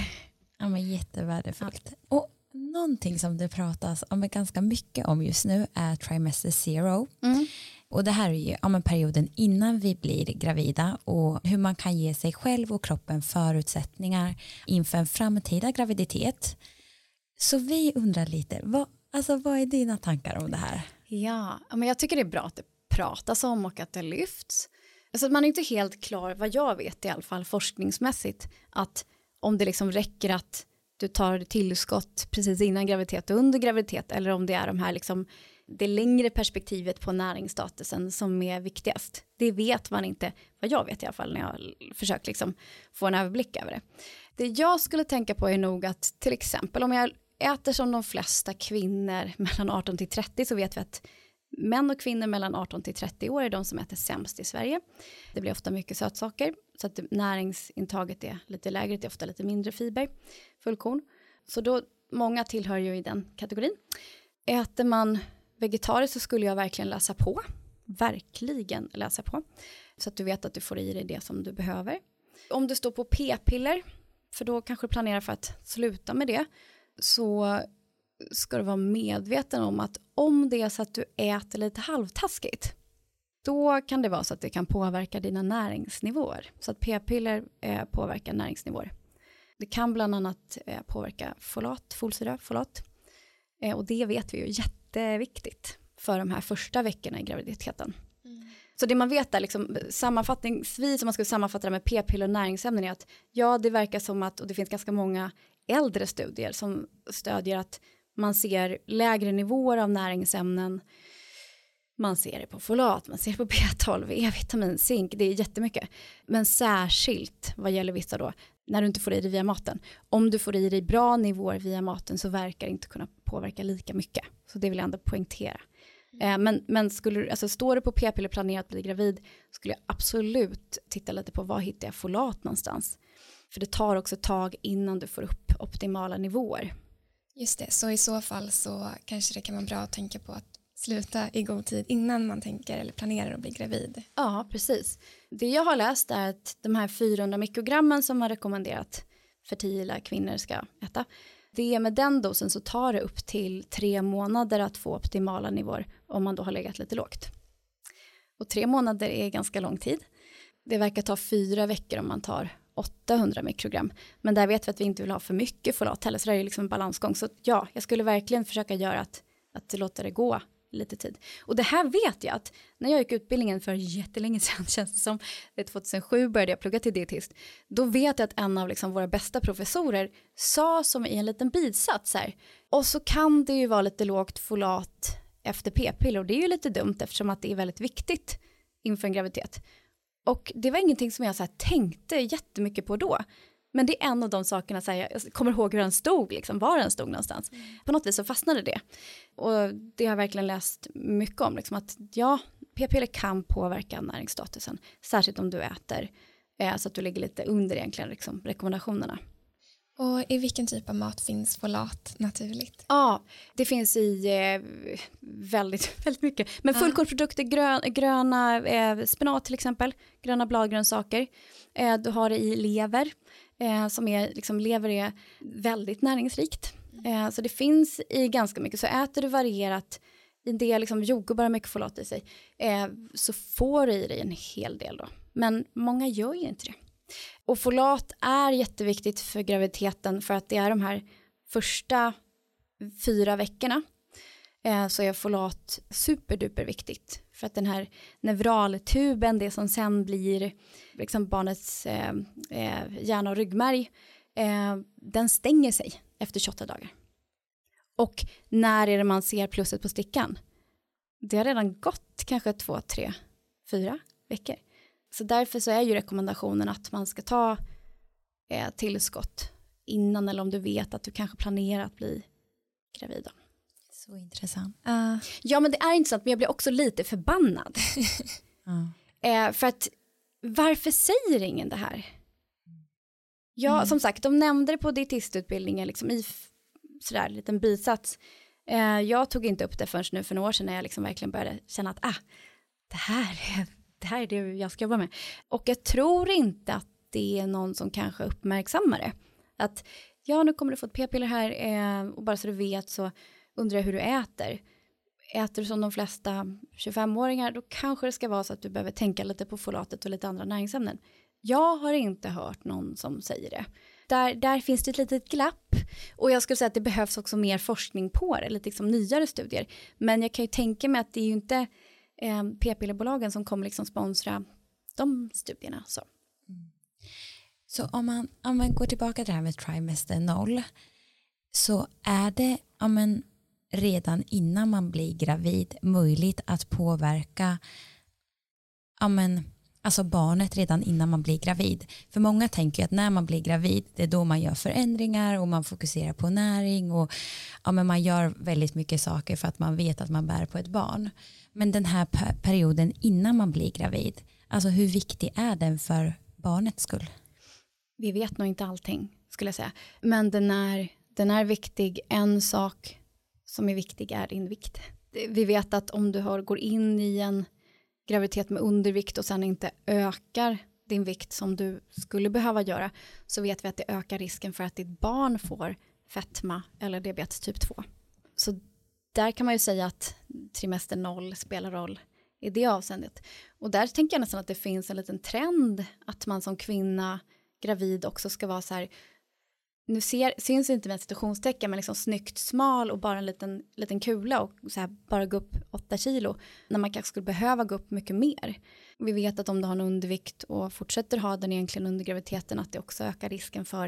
Ja men jättevärdefullt. Ja. Och någonting som det pratas om ganska mycket om just nu är trimester zero. Mm. Och det här är ju ja, perioden innan vi blir gravida och hur man kan ge sig själv och kroppen förutsättningar inför en framtida graviditet. Så vi undrar lite, vad, alltså, vad är dina tankar om det här?
Ja, men jag tycker det är bra att det pratas om och att det lyfts. Alltså man är inte helt klar, vad jag vet i alla fall forskningsmässigt, att om det liksom räcker att du tar tillskott precis innan graviditet och under graviditet eller om det är de här liksom det längre perspektivet på näringsstatusen som är viktigast. Det vet man inte, vad jag vet i alla fall när jag försökt liksom få en överblick över det. Det jag skulle tänka på är nog att till exempel om jag äter som de flesta kvinnor mellan 18 till 30 så vet vi att Män och kvinnor mellan 18 till 30 år är de som äter sämst i Sverige. Det blir ofta mycket sötsaker så att näringsintaget är lite lägre, det är ofta lite mindre fiber, fullkorn. Så då, många tillhör ju i den kategorin. Äter man vegetariskt så skulle jag verkligen läsa på, verkligen läsa på, så att du vet att du får i dig det som du behöver. Om du står på p-piller, för då kanske du planerar för att sluta med det, så ska du vara medveten om att om det är så att du äter lite halvtaskigt, då kan det vara så att det kan påverka dina näringsnivåer. Så att p-piller eh, påverkar näringsnivåer. Det kan bland annat eh, påverka folat, folsyra, folat. Eh, och det vet vi ju jätteviktigt för de här första veckorna i graviditeten. Mm. Så det man vet är liksom sammanfattningsvis, om man skulle sammanfatta det med p-piller och näringsämnen är att ja, det verkar som att, och det finns ganska många äldre studier som stödjer att man ser lägre nivåer av näringsämnen. Man ser det på folat, man ser det på B12, E-vitamin, zink, det är jättemycket. Men särskilt vad gäller vissa då, när du inte får i dig via maten. Om du får i dig bra nivåer via maten så verkar det inte kunna påverka lika mycket. Så det vill jag ändå poängtera. Eh, men, men skulle, alltså, står du på p-piller planerat att bli gravid skulle jag absolut titta lite på var hittar jag folat någonstans. För det tar också ett tag innan du får upp optimala nivåer.
Just det, så i så fall så kanske det kan vara bra att tänka på att sluta i god tid innan man tänker eller planerar att bli gravid.
Ja, precis. Det jag har läst är att de här 400 mikrogrammen som man rekommenderat fertila kvinnor ska äta, det är med den dosen så tar det upp till tre månader att få optimala nivåer om man då har legat lite lågt. Och tre månader är ganska lång tid. Det verkar ta fyra veckor om man tar 800 mikrogram. Men där vet vi att vi inte vill ha för mycket folat heller, så det är liksom en balansgång. Så ja, jag skulle verkligen försöka göra att, att låta det gå lite tid. Och det här vet jag att när jag gick utbildningen för jättelänge sedan, känns det som, 2007 började jag plugga till dietist, då vet jag att en av liksom våra bästa professorer sa som i en liten bisats här, och så kan det ju vara lite lågt folat efter p-piller och det är ju lite dumt eftersom att det är väldigt viktigt inför en graviditet. Och det var ingenting som jag så tänkte jättemycket på då. Men det är en av de sakerna, så här, jag kommer ihåg hur den stod, liksom, var den stod någonstans. Mm. På något vis så fastnade det. Och det har jag verkligen läst mycket om, liksom, att ja, p-piller kan påverka näringsstatusen, särskilt om du äter eh, så att du ligger lite under egentligen liksom, rekommendationerna.
Och i vilken typ av mat finns folat naturligt?
Ja, det finns i eh, väldigt, väldigt mycket. Men fullkornsprodukter, grön, gröna eh, spenat till exempel, gröna bladgrönsaker. Eh, du har det i lever, eh, som är, liksom, lever är väldigt näringsrikt. Eh, så det finns i ganska mycket, så äter du varierat, i en del liksom, jordgubbar har mycket folat i sig, eh, så får du i dig en hel del då. Men många gör ju inte det. Och folat är jätteviktigt för graviditeten för att det är de här första fyra veckorna eh, så är folat superduper viktigt för att den här neuraltuben, det som sen blir liksom barnets eh, eh, hjärna och ryggmärg, eh, den stänger sig efter 28 dagar. Och när är det man ser plusset på stickan? Det har redan gått kanske två, tre, fyra veckor. Så därför så är ju rekommendationen att man ska ta eh, tillskott innan eller om du vet att du kanske planerar att bli gravid.
Så intressant.
Uh. Ja men det är intressant men jag blir också lite förbannad. uh. eh, för att varför säger ingen det här? Ja mm. som sagt de nämnde det på dietistutbildningen liksom i sådär liten bisats. Eh, jag tog inte upp det förrän nu för några år sedan när jag liksom verkligen började känna att ah, det här är det här är det jag ska jobba med. Och jag tror inte att det är någon som kanske uppmärksammar det. Att ja, nu kommer du få ett p-piller här eh, och bara så du vet så undrar jag hur du äter. Äter du som de flesta 25-åringar då kanske det ska vara så att du behöver tänka lite på folatet och lite andra näringsämnen. Jag har inte hört någon som säger det. Där, där finns det ett litet glapp och jag skulle säga att det behövs också mer forskning på det, lite liksom nyare studier. Men jag kan ju tänka mig att det är ju inte eh, p-pillerbolagen som kommer liksom sponsra de studierna. Så, mm.
så om, man, om man går tillbaka till det här med trimester noll så är det om man, redan innan man blir gravid möjligt att påverka om alltså barnet redan innan man blir gravid. För många tänker att när man blir gravid det är då man gör förändringar och man fokuserar på näring och ja, men man gör väldigt mycket saker för att man vet att man bär på ett barn. Men den här perioden innan man blir gravid, alltså hur viktig är den för barnets skull?
Vi vet nog inte allting skulle jag säga. Men den är, den är viktig. En sak som är viktig är din vikt. Vi vet att om du har, går in i en graviditet med undervikt och sen inte ökar din vikt som du skulle behöva göra så vet vi att det ökar risken för att ditt barn får fetma eller diabetes typ 2. Så där kan man ju säga att trimester noll spelar roll i det avseendet. Och där tänker jag nästan att det finns en liten trend att man som kvinna gravid också ska vara så här nu ser, syns inte med citationstecken men liksom snyggt smal och bara en liten, liten kula och så här bara gå upp 8 kilo när man kanske skulle behöva gå upp mycket mer. Vi vet att om du har en undervikt och fortsätter ha den egentligen under graviditeten att det också ökar risken för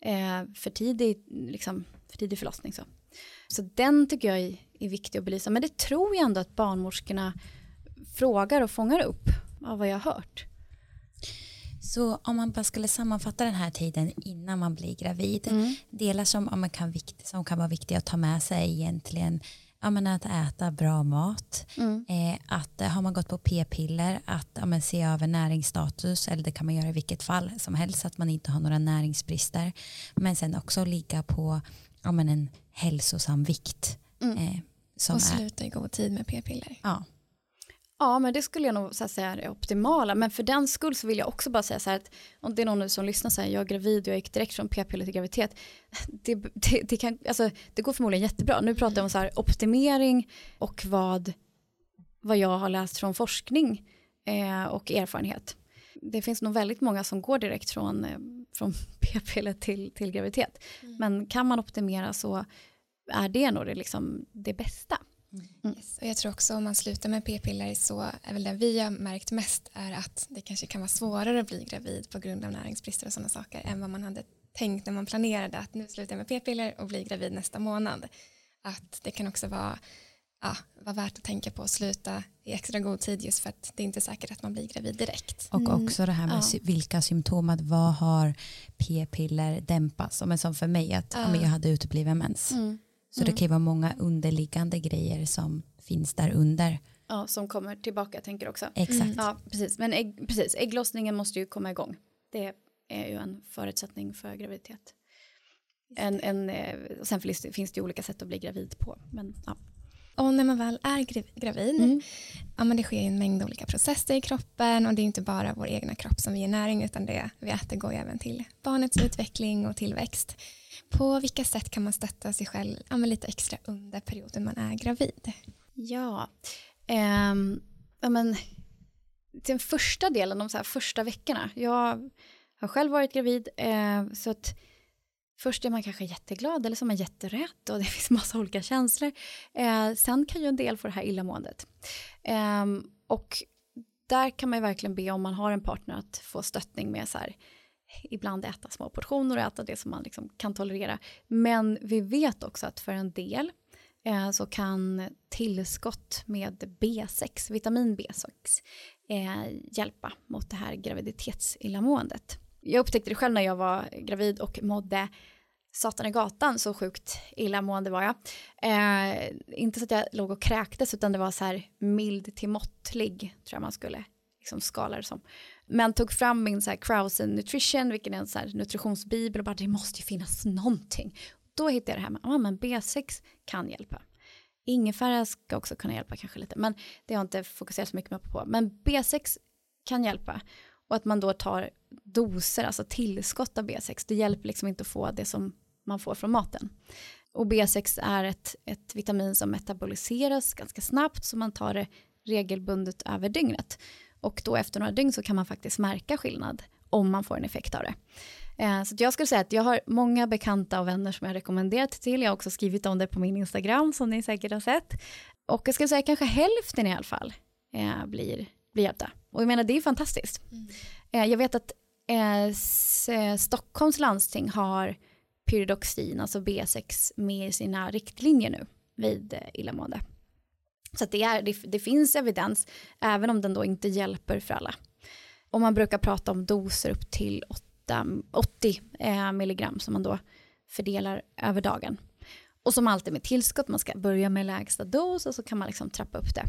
eh, för, tidig, liksom, för tidig förlossning. Så. Så den tycker jag är, viktig att belysa. Men det tror jag ändå att barnmorskorna frågar och fångar upp av vad jag har hört.
Så om man bara skulle sammanfatta den här tiden innan man blir gravid, mm. delar som, man kan, som kan vara viktiga att ta med sig egentligen ja, men att äta bra mat.
Mm.
Eh, att eh, har man gått på p-piller att ja, men se över näringsstatus eller det kan man göra i vilket fall som helst att man inte har några näringsbrister. Men sen också ligga på ja, men en hälsosam vikt.
Mm.
Eh,
Och sluta i god tid med p-piller.
ja.
Ja, men det skulle jag nog så säga är det optimala. Men för den skull så vill jag också bara säga så här att om det är någon nu som lyssnar så här, jag är gravid och jag gick direkt från p-piller till graviditet. Det, det, det, kan, alltså, det går förmodligen jättebra. Nu pratar jag om så här optimering och vad, vad jag har läst från forskning eh, och erfarenhet. Det finns nog väldigt många som går direkt från, eh, från p-piller till, till graviditet. Men kan man optimera så är det nog det, liksom, det bästa.
Yes. Och jag tror också om man slutar med p-piller så är väl det vi har märkt mest är att det kanske kan vara svårare att bli gravid på grund av näringsbrister och sådana saker än vad man hade tänkt när man planerade att nu slutar jag med p-piller och blir gravid nästa månad. Att det kan också vara, ja, vara värt att tänka på att sluta i extra god tid just för att det är inte säkert att man blir gravid direkt.
Och också det här med
Ja.
sy- vilka symptom, att vad har p-piller dämpas? Men som för mig, att ja. jag hade utebliven mens. Så det kan ju vara många underliggande grejer som finns där under.
Ja, som kommer tillbaka tänker jag också.
Exakt.
Ja, precis. Men ägg, precis, ägglossningen måste ju komma igång. Det är ju en förutsättning för graviditet. En, en, eh, sen finns det, finns det ju olika sätt att bli gravid på. Men, ja.
Och när man väl är gra- gravid,
Mm.
ja, men det sker en mängd olika processer i kroppen och det är inte bara vår egna kropp som vi ger näring utan det vi äter går även till barnets utveckling och tillväxt. På vilka sätt kan man stötta sig själv ja, lite extra under perioden man är gravid?
Ja, ehm, ja men den första delen, de så första veckorna. Jag har själv varit gravid eh, så att först är man kanske jätteglad eller så är man jätterädd och det finns massa olika känslor. Eh, sen kan ju en del få det här illamåendet. Eh, och där kan man ju verkligen be om man har en partner att få stöttning med så här ibland äta små portioner och äta det som man liksom kan tolerera. Men vi vet också att för en del eh, så kan tillskott med B6, vitamin B6, eh, hjälpa mot det här graviditetsillamåendet. Jag upptäckte det själv när jag var gravid och mådde satan i gatan så sjukt illamående var jag. Eh, inte så att jag låg och kräktes utan det var så här mild till måttlig tror jag man skulle liksom skala det som. Men tog fram min så här Krausen Nutrition, vilken är en så här nutritionsbibel och bara det måste ju finnas någonting. Då hittade jag det här med, ah, men B6 kan hjälpa. Ingefära ska också kunna hjälpa kanske lite, men det har jag inte fokuserat så mycket på. Men B6 kan hjälpa. Och att man då tar doser, alltså tillskott av B6, det hjälper liksom inte att få det som man får från maten. Och B6 är ett, ett vitamin som metaboliseras ganska snabbt, så man tar det regelbundet över dygnet. Och då efter några dygn så kan man faktiskt märka skillnad om man får en effekt av det. Eh, Så jag skulle säga att jag har många bekanta och vänner som jag rekommenderat till. Jag har också skrivit om det på min Instagram som ni säkert har sett. Och jag skulle säga kanske hälften i alla fall eh, blir, blir hjälpta. Och jag menar det är fantastiskt. Eh, jag vet att eh, eh, Stockholms landsting har pyridoxin, alltså B6, med i sina riktlinjer nu vid eh, illamående. Så det, är, det, det finns evidens, även om den då inte hjälper för alla. Och man brukar prata om doser upp till 8, 80 eh, milligram som man då fördelar över dagen. Och som alltid med tillskott, man ska börja med lägsta dos och så kan man liksom trappa upp det.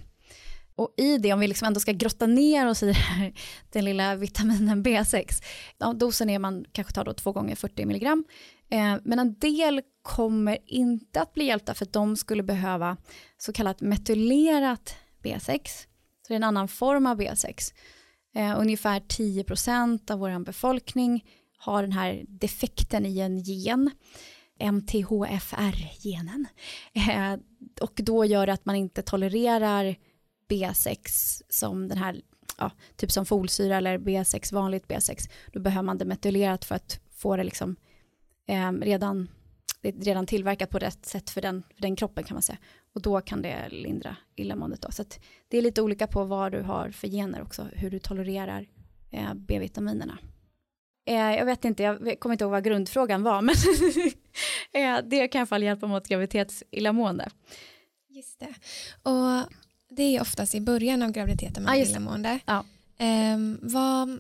Och i det, om vi liksom ändå ska grotta ner oss i det här, den lilla vitaminen B6, ja, dosen är man kanske tar då två gånger 40 milligram. Eh, men en del kommer inte att bli hjälpta för att de skulle behöva så kallat metylerat B6. Så det är en annan form av B6. Eh, ungefär 10% av vår befolkning har den här defekten i en gen, MTHFR-genen. Eh, och då gör det att man inte tolererar B6 som den här, ja, typ som folsyra eller B6, vanligt B6. Då behöver man det metylerat för att få det liksom eh, redan, det är redan tillverkat på rätt sätt för den, för den kroppen kan man säga. Och då kan det lindra illamåendet då. Så att det är lite olika på vad du har för gener också, hur du tolererar eh, B-vitaminerna. Eh, jag vet inte, jag kommer inte ihåg vad grundfrågan var, men eh, det kan i alla fall hjälpa mot graviditetsillamående.
Just det. Och det är oftast i början av graviditeten man har
det.
illamående.
Ja.
Ehm, vad,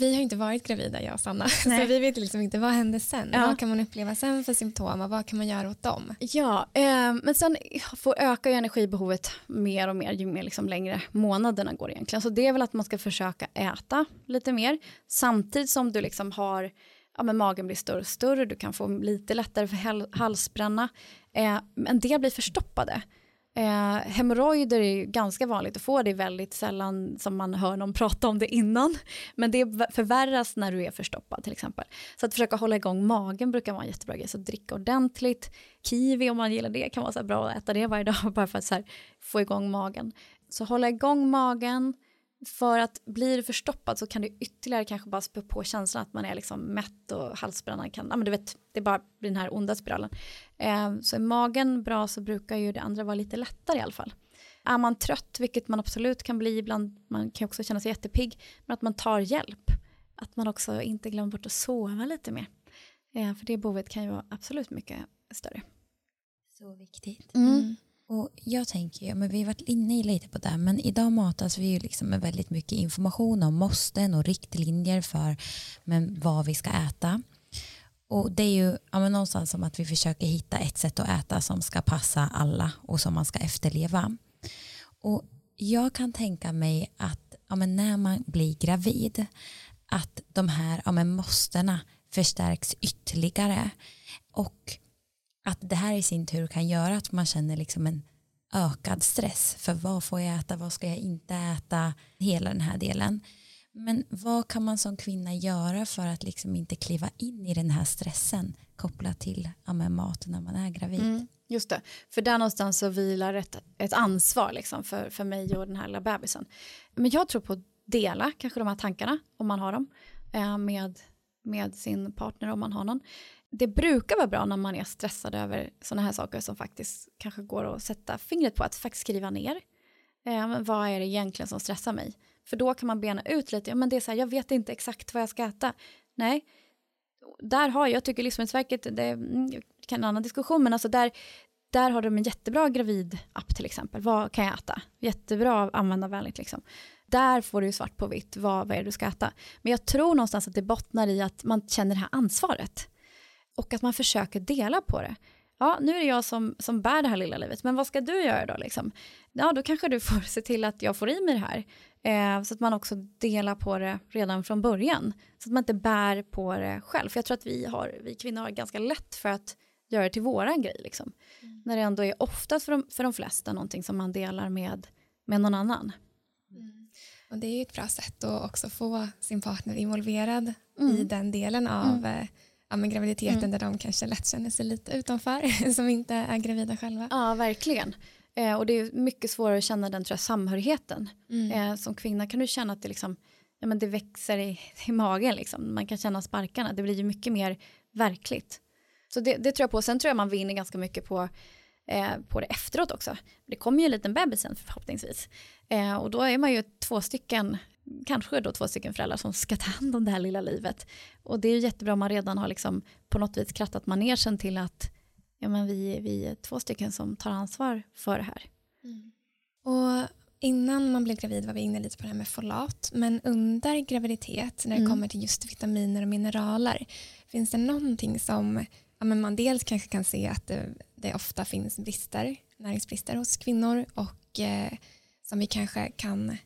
vi har inte varit gravida jag och Sanna, Nej. så vi vet liksom inte vad händer sen. Ja. Vad kan man uppleva sen för symptom och vad kan man göra åt dem?
Ja, eh, men sen får öka ju energibehovet mer och mer ju mer liksom längre månaderna går egentligen. Så det är väl att man ska försöka äta lite mer samtidigt som du liksom har ja, men magen blir större och större, du kan få lite lättare för halsbränna. Eh, en del blir förstoppade. Eh, hemorrojder är ganska vanligt att få, det är väldigt sällan som man hör någon prata om det innan. Men det förvärras när du är förstoppad till exempel. Så att försöka hålla igång magen brukar vara en jättebra grej. Så dricka ordentligt, kiwi om man gillar det kan vara så bra att äta det varje dag bara för att så få igång magen. Så hålla igång magen, för att blir du förstoppad så kan det ytterligare kanske bara spä på känslan att man är liksom mätt och halsbrännan kan, ja men du vet, det bara blir den här onda spiralen. Eh, så är magen bra så brukar ju det andra vara lite lättare i alla fall. Är man trött, vilket man absolut kan bli ibland, man kan också känna sig jättepigg, men att man tar hjälp. Att man också inte glömmer bort att sova lite mer. Eh, för det behovet kan ju vara absolut mycket större.
Så viktigt. Mm. Och jag tänker, ja, men vi har varit inne lite på det, men idag matas vi ju liksom med väldigt mycket information om måsten och riktlinjer för men vad vi ska äta. Och det är ju ja, men någonstans som att vi försöker hitta ett sätt att äta som ska passa alla och som man ska efterleva. Och jag kan tänka mig att ja, men när man blir gravid att de här ja, men måstena förstärks ytterligare och att det här i sin tur kan göra att man känner liksom en ökad stress för vad får jag äta, vad ska jag inte äta, hela den här delen. Men vad kan man som kvinna göra för att liksom inte kliva in i den här stressen kopplat till ja, mat när man är gravid? Mm,
just det, för där någonstans så vilar ett, ett ansvar liksom för, för mig och den här lilla bebisen. Men jag tror på att dela kanske de här tankarna, om man har dem, eh, med, med sin partner om man har någon det brukar vara bra när man är stressad över sådana här saker som faktiskt kanske går att sätta fingret på, att faktiskt skriva ner. Eh, vad är det egentligen som stressar mig? För då kan man bena ut lite, ja men det är så här, jag vet inte exakt vad jag ska äta. Nej, där har jag, jag tycker Livsmedelsverket, det mm, kan en annan diskussion, men alltså där, där har de en jättebra gravidapp till exempel. Vad kan jag äta? Jättebra användarvänligt liksom. Där får du svart på vitt vad, vad är det du ska äta. Men jag tror någonstans att det bottnar i att man känner det här ansvaret och att man försöker dela på det. Ja, nu är det jag som, som bär det här lilla livet, men vad ska du göra då? Liksom? Ja, då kanske du får se till att jag får i mig det här. Eh, så att man också delar på det redan från början. Så att man inte bär på det själv. För jag tror att vi, har, vi kvinnor har ganska lätt för att göra det till våran grej. Liksom. Mm. När det ändå är oftast för de, för de flesta någonting som man delar med, med någon annan.
Mm. Och det är ju ett bra sätt att också få sin partner involverad mm. i den delen av mm. eh, ja, men graviditeten mm. där de kanske lätt känner sig lite utanför som inte är gravida själva.
Ja, verkligen. Eh, och det är mycket svårare att känna den tror jag, samhörigheten. Mm. Eh, som kvinna kan du känna att det, liksom, ja, men det växer i, i magen, liksom. man kan känna sparkarna, det blir ju mycket mer verkligt. Så det, det tror jag på, sen tror jag man vinner ganska mycket på eh, på det efteråt också. Det kommer ju en liten bebis sen förhoppningsvis. Eh, och då är man ju två stycken kanske då två stycken föräldrar som ska ta hand om det här lilla livet. Och det är ju jättebra om man redan har liksom på något vis krattat manegen till att ja, men vi, vi är två stycken som tar ansvar för det här.
Mm. Och innan man blev gravid var vi inne lite på det här med folat, men under graviditet när det mm. kommer till just vitaminer och mineraler, finns det någonting som ja, men man dels kanske kan se att det, det ofta finns brister, näringsbrister hos kvinnor och eh, som vi kanske kan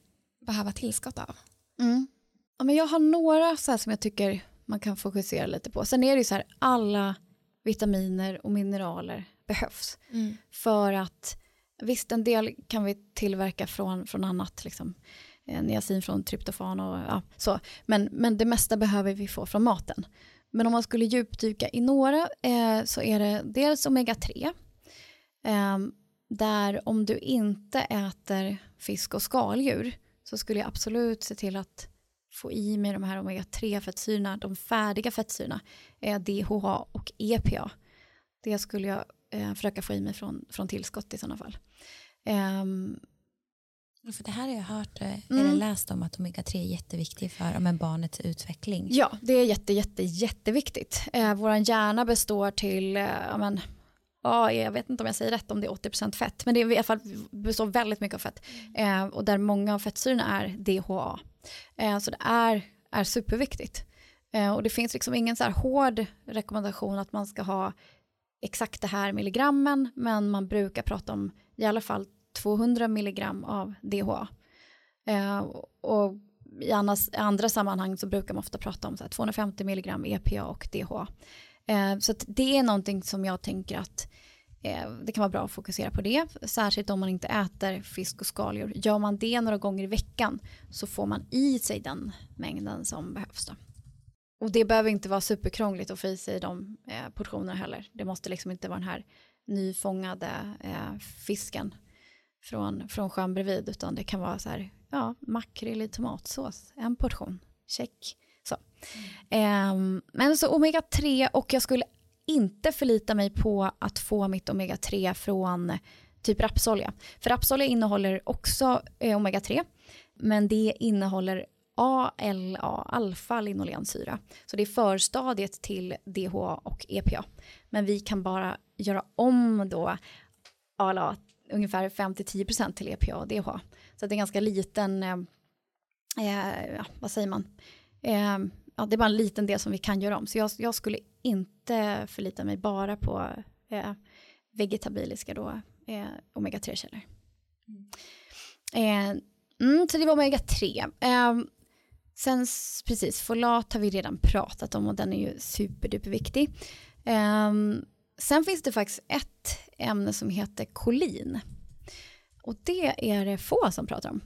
behöva tillskott av?
Mm. Ja, men jag har några så som jag tycker man kan fokusera lite på. Sen är det ju så här, alla vitaminer och mineraler behövs. Mm. För att visst, en del kan vi tillverka från, från annat, liksom. Eh, niacin från tryptofan och ja, så. Men, men det mesta behöver vi få från maten. Men om man skulle djupdyka i några eh, så är det dels omega-3. Eh, där om du inte äter fisk och skaldjur så skulle jag absolut se till att få i mig de här omega-3 fettsyrorna, de färdiga fettsyrorna, är DHA och EPA. Det skulle jag eh, försöka få i mig från, från tillskott i sådana fall. Um,
för det här har jag hört eh, eller mm. läst om att omega-3 är jätteviktigt för men, barnets utveckling.
Ja, det är jätte, jätte, jätteviktigt. Eh, Vår hjärna består till eh, men, ja, jag vet inte om jag säger rätt om det är 80% fett, men det är i alla fall består väldigt mycket av fett. Eh, och där många av fettsyrorna är DHA. Eh, så det är är superviktigt. Eh, och det finns liksom ingen så här hård rekommendation att man ska ha exakt det här milligrammen, men man brukar prata om i alla fall 200 milligram av DHA. Eh, och i annars, andra sammanhang så brukar man ofta prata om så 250 milligram EPA och DHA. Eh, så det är någonting som jag tänker att eh, det kan vara bra att fokusera på det, särskilt om man inte äter fisk och skaldjur. Gör man det några gånger i veckan så får man i sig den mängden som behövs. Då. Och det behöver inte vara superkrångligt att få i sig de eh, portionerna heller. Det måste liksom inte vara den här nyfångade eh, fisken från, från sjön bredvid, utan det kan vara så här, ja, makrill i tomatsås, en portion, check. Mm. Eh, men så omega-3 och jag skulle inte förlita mig på att få mitt omega-3 från typ rapsolja. För rapsolja innehåller också eh, omega-3, men det innehåller ALA, alfa-linolensyra. Så det är förstadiet till DHA och EPA. Men vi kan bara göra om då ALA ungefär 5-10% till EPA och DHA. Så det är ganska liten, eh, eh, vad säger man, eh, ja, det är bara en liten del som vi kan göra om. Så jag, jag skulle inte förlita mig bara på eh, vegetabiliska då, eh, omega-3-källor. Mm. Eh, mm, så det var omega-3. Eh, sen precis, folat har vi redan pratat om och den är ju superduperviktig. Eh, sen finns det faktiskt ett ämne som heter kolin. Och det är det få som pratar om.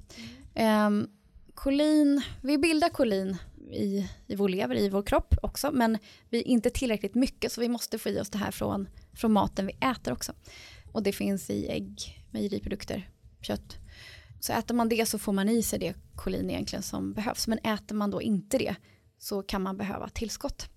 Mm. Eh, kolin, vi bildar kolin i, i vår lever, i vår kropp också, men vi inte tillräckligt mycket så vi måste få i oss det här från, från maten vi äter också. Och det finns i ägg, mejeriprodukter, kött. Så äter man det så får man i sig det kolin egentligen som behövs, men äter man då inte det så kan man behöva tillskott.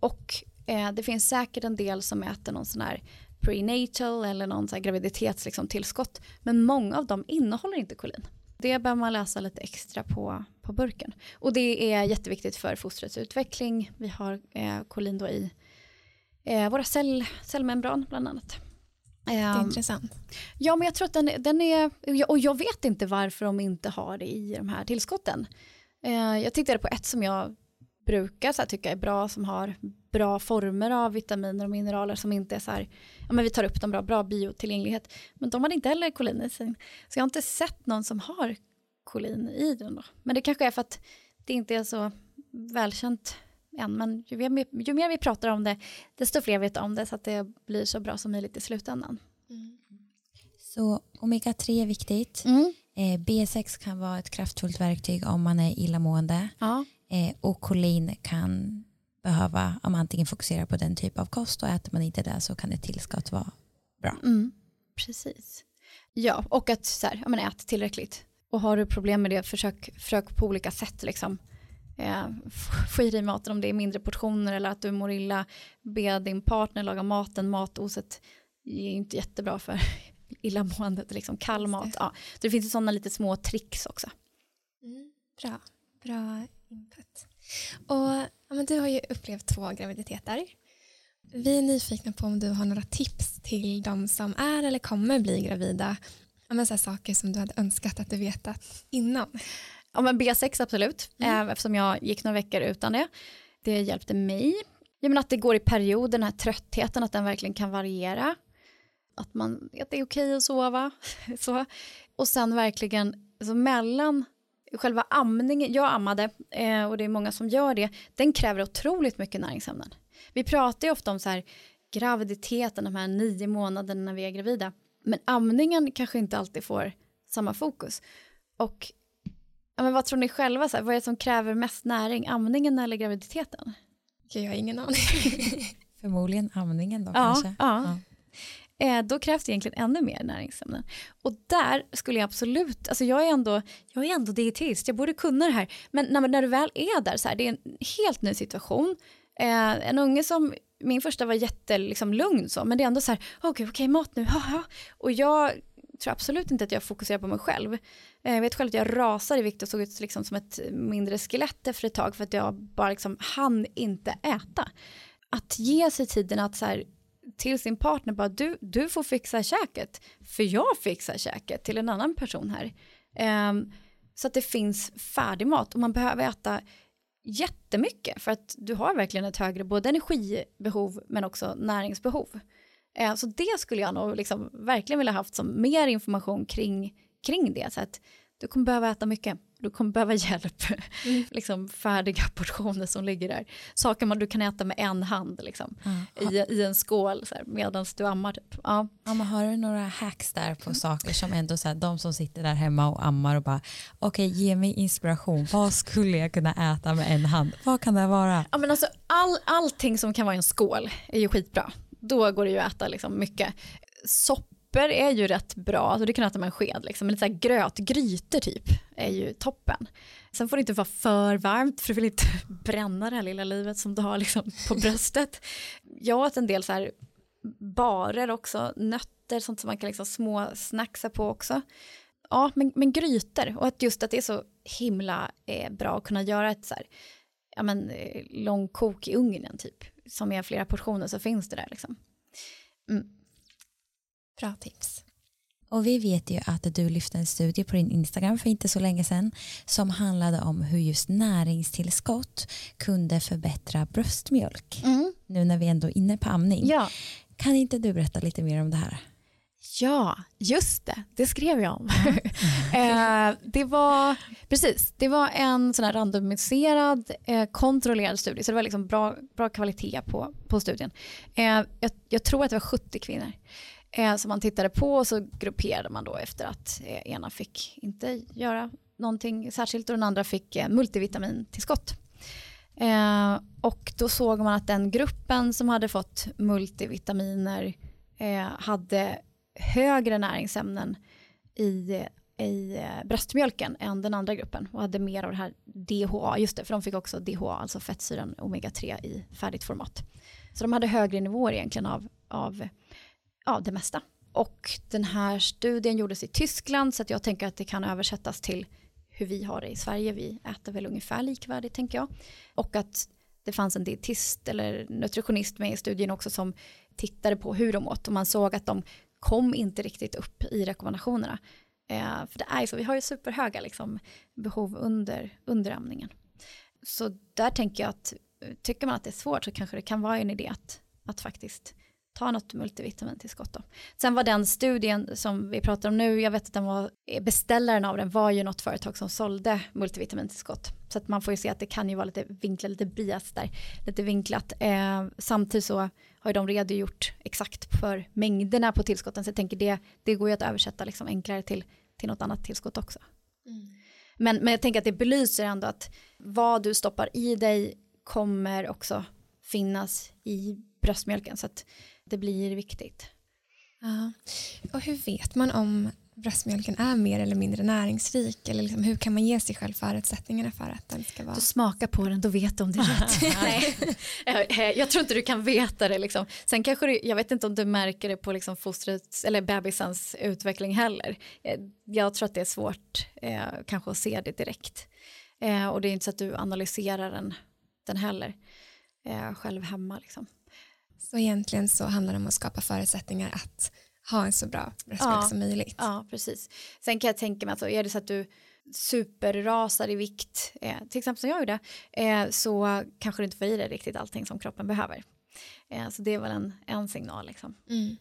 Och eh, det finns säkert en del som äter någon sån här prenatal eller någon sån här graviditetstillskott, liksom, men många av dem innehåller inte kolin. Det behöver man läsa lite extra på, på burken. Och det är jätteviktigt för fostrets utveckling. Vi har eh, kolin då i eh, våra cell, cellmembran bland annat.
Det är um, intressant.
Ja, men jag tror att den, den är, och jag vet inte varför de inte har det i de här tillskotten. Eh, jag tittade på ett som jag brukar så här, tycka är bra, som har bra former av vitaminer och mineraler som inte är så här, ja men vi tar upp dem bra, bra biotillgänglighet. Men de hade inte heller kolin i sig. Så jag har inte sett någon som har kolin i den då. Men det kanske är för att det inte är så välkänt än. Men ju mer, ju mer vi pratar om det, desto fler vet om det så att det blir så bra som möjligt i slutändan. Mm.
Så omega-3 är viktigt. Mm. Eh, B6 kan vara ett kraftfullt verktyg om man är illamående. Ja. Eh, och kolin kan behöva, om man antingen fokuserar på den typ av kost och äter man inte det så kan ett tillskott vara bra.
Mm, precis. Ja, och att så här, ja, men ät tillräckligt. Och har du problem med det, försök, försök på olika sätt liksom. Eh, få i dig maten om det är mindre portioner eller att du mår illa. Be din partner laga maten, matoset är inte jättebra för illamåendet, liksom kall mat. Ja. Så det finns sådana lite små tricks också.
Mm, bra, bra input. Och ja, men du har ju upplevt två graviditeter. Vi är nyfikna på om du har några tips till de som är eller kommer bli gravida. Ja, men så saker som du hade önskat att du vetat innan.
Ja, men B6 absolut, mm. eftersom jag gick några veckor utan det. Det hjälpte mig. Jag menar att det går i perioder, den här tröttheten, att den verkligen kan variera. Att, man, att det är okej att sova. så. Och sen verkligen, alltså mellan själva amningen, jag ammade eh, och det är många som gör det, den kräver otroligt mycket näringsämnen. Vi pratar ju ofta om så här graviditeten, de här nio månaderna när vi är gravida, men amningen kanske inte alltid får samma fokus. Och ja, men vad tror ni själva, så här, vad är det som kräver mest näring, amningen eller graviditeten?
Jag har ingen aning.
Förmodligen amningen då
ja,
kanske.
Ja. ja eh, då krävs det egentligen ännu mer näringsämnen. Och där skulle jag absolut, alltså jag är ändå, jag är ändå dietist, jag borde kunna det här. Men när, när du väl är där, så här, det är en helt ny situation. Eh, en unge som, min första var jättelugn liksom, så, men det är ändå så här, okej, okay, okay, mat nu, haha. Och jag tror absolut inte att jag fokuserar på mig själv. Eh, jag vet själv att jag rasade i vikt och såg ut liksom som ett mindre skelett efter ett tag för att jag bara liksom hann inte äta. Att ge sig tiden att så här, till sin partner bara du, du får fixa käket för jag fixar käket till en annan person här. Um, så att det finns färdig mat och man behöver äta jättemycket för att du har verkligen ett högre både energibehov men också näringsbehov. Uh, så det skulle jag nog liksom verkligen vilja haft som mer information kring, kring det. Så att du kommer behöva äta mycket, du kommer behöva hjälp, mm. liksom färdiga portioner som ligger där. Saker man du kan äta med en hand liksom, mm. i, i en skål medan du ammar. Typ. Ja.
Ja, har du några hacks där på saker som ändå så här, de som sitter där hemma och ammar och bara okej okay, ge mig inspiration, vad skulle jag kunna äta med en hand, vad kan det vara?
Ja, men alltså, all, allting som kan vara en skål är ju skitbra, då går det ju att äta liksom mycket. Sopp soppor är ju rätt bra, alltså du kan äta med en sked, liksom. men lite så här grötgrytor typ är ju toppen. Sen får det inte vara för varmt för du vill inte bränna det här lilla livet som du har liksom på bröstet. Jag åt en del så här barer också, nötter, sånt som man kan liksom små snacksa på också. Ja, men, men grytor och att just att det är så himla eh, bra att kunna göra ett så här, ja men eh, långkok i ugnen typ, som är flera portioner så finns det där liksom. Mm.
Bra tips.
Och vi vet ju att du lyfte en studie på din Instagram för inte så länge sedan som handlade om hur just näringstillskott kunde förbättra bröstmjölk. Mm. Nu när vi ändå är inne på amning.
Ja.
Kan inte du berätta lite mer om det här?
Ja, just det. Det skrev jag om. Mm. eh, det var precis, det var en sån randomiserad eh, kontrollerad studie så det var liksom bra, bra kvalitet på, på studien. Eh, jag, jag, tror att det var 70 kvinnor eh, som man tittade på och så grupperade man då efter att eh, ena fick inte göra någonting särskilt och den andra fick eh, multivitamintillskott. Eh, och då såg man att den gruppen som hade fått multivitaminer eh, hade högre näringsämnen i, i eh, bröstmjölken än den andra gruppen och hade mer av det här DHA, just det, för de fick också DHA, alltså fettsyran omega-3 i färdigt format. Så de hade högre nivåer egentligen av, av ja, det mesta. Och den här studien gjordes i Tyskland så att jag tänker att det kan översättas till hur vi har det i Sverige. Vi äter väl ungefär likvärdigt tänker jag. Och att det fanns en dietist eller nutritionist med i studien också som tittade på hur de åt och man såg att de kom inte riktigt upp i rekommendationerna. Eh, för det är ju så, vi har ju superhöga liksom, behov under, under amningen. Så där tänker jag att eh, tycker man att det är svårt så kanske det kan vara en idé att, att faktiskt ta något multivitamintillskott då. Sen var den studien som vi pratar om nu, jag vet att den var, beställaren av den var ju något företag som sålde multivitamintillskott. Så att man får ju se att det kan ju vara lite vinklat, lite bias där, lite vinklat. Eh, samtidigt så har ju de redogjort exakt för mängderna på tillskotten, så jag tänker det, det går ju att översätta liksom enklare till, till något annat tillskott också. Mm. Men, men jag tänker att det belyser ändå att vad du stoppar i dig kommer också finnas i bröstmjölken. Så att det blir viktigt.
Ja. Och hur vet man om bröstmjölken är mer eller mindre näringsrik? Eller liksom, hur kan man ge sig själv förutsättningarna för att den ska vara...
Du smakar på den, då vet du om det är rätt. Nej. Jag tror inte du kan veta det. Liksom. Sen kanske du, jag vet inte om du märker det på liksom fostrets eller bebisens utveckling heller. Eh, jag tror att det är svårt eh, kanske att se det direkt. Eh, och det är inte så att du analyserar den, den heller eh, själv hemma. Liksom.
Så egentligen så handlar det om att skapa förutsättningar att ha en så bra bröstmjölk ja, som möjligt.
Ja, precis. Sen kan jag tänka mig att är det så att du superrasar i vikt, eh, till exempel som jag gjorde, eh, så kanske du inte får i dig riktigt allting som kroppen behöver. Eh, så det är väl en, en signal liksom. Mm.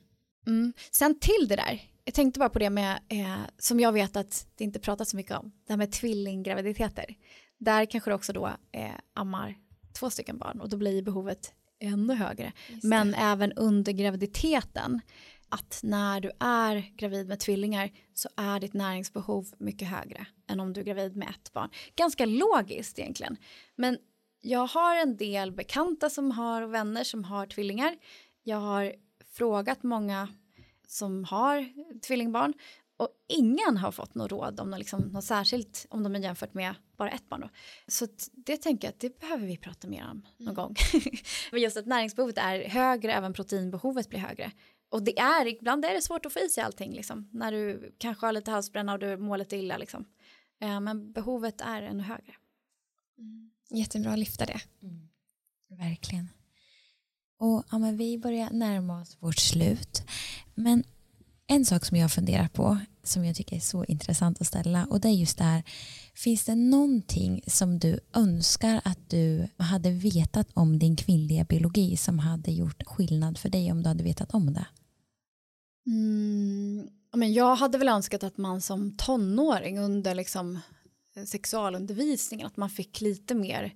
Mm. Sen till det där, jag tänkte bara på det med, eh, som jag vet att det inte pratas så mycket om, det här med tvillinggraviditeter. Där kanske du också då eh, ammar två stycken barn och då blir behovet ännu högre. Men även under graviditeten, att när du är gravid med tvillingar så är ditt näringsbehov mycket högre än om du är gravid med ett barn. Ganska logiskt egentligen. Men jag har en del bekanta som har och vänner som har tvillingar. Jag har frågat många som har tvillingbarn och ingen har fått något råd om något, liksom, något särskilt om de är jämfört med bara ett barn. Då. Så det tänker jag att det behöver vi prata mer om någon mm. gång. Men just att näringsbehovet är högre, även proteinbehovet blir högre. Och det är, ibland är det svårt att få i sig allting liksom, när du kanske har lite halsbränna och du mår lite illa liksom. Eh, men behovet är ännu högre.
Mm. Jättebra att lyfta det.
Mm. Verkligen. Och ja, men vi börjar närma oss vårt slut. Men en sak som jag funderar på, som jag tycker är så intressant att ställa och det är just det här, finns det någonting som du önskar att du hade vetat om din kvinnliga biologi som hade gjort skillnad för dig om du hade vetat om det?
Mm, men jag hade väl önskat att man som tonåring under liksom sexualundervisningen att man fick lite mer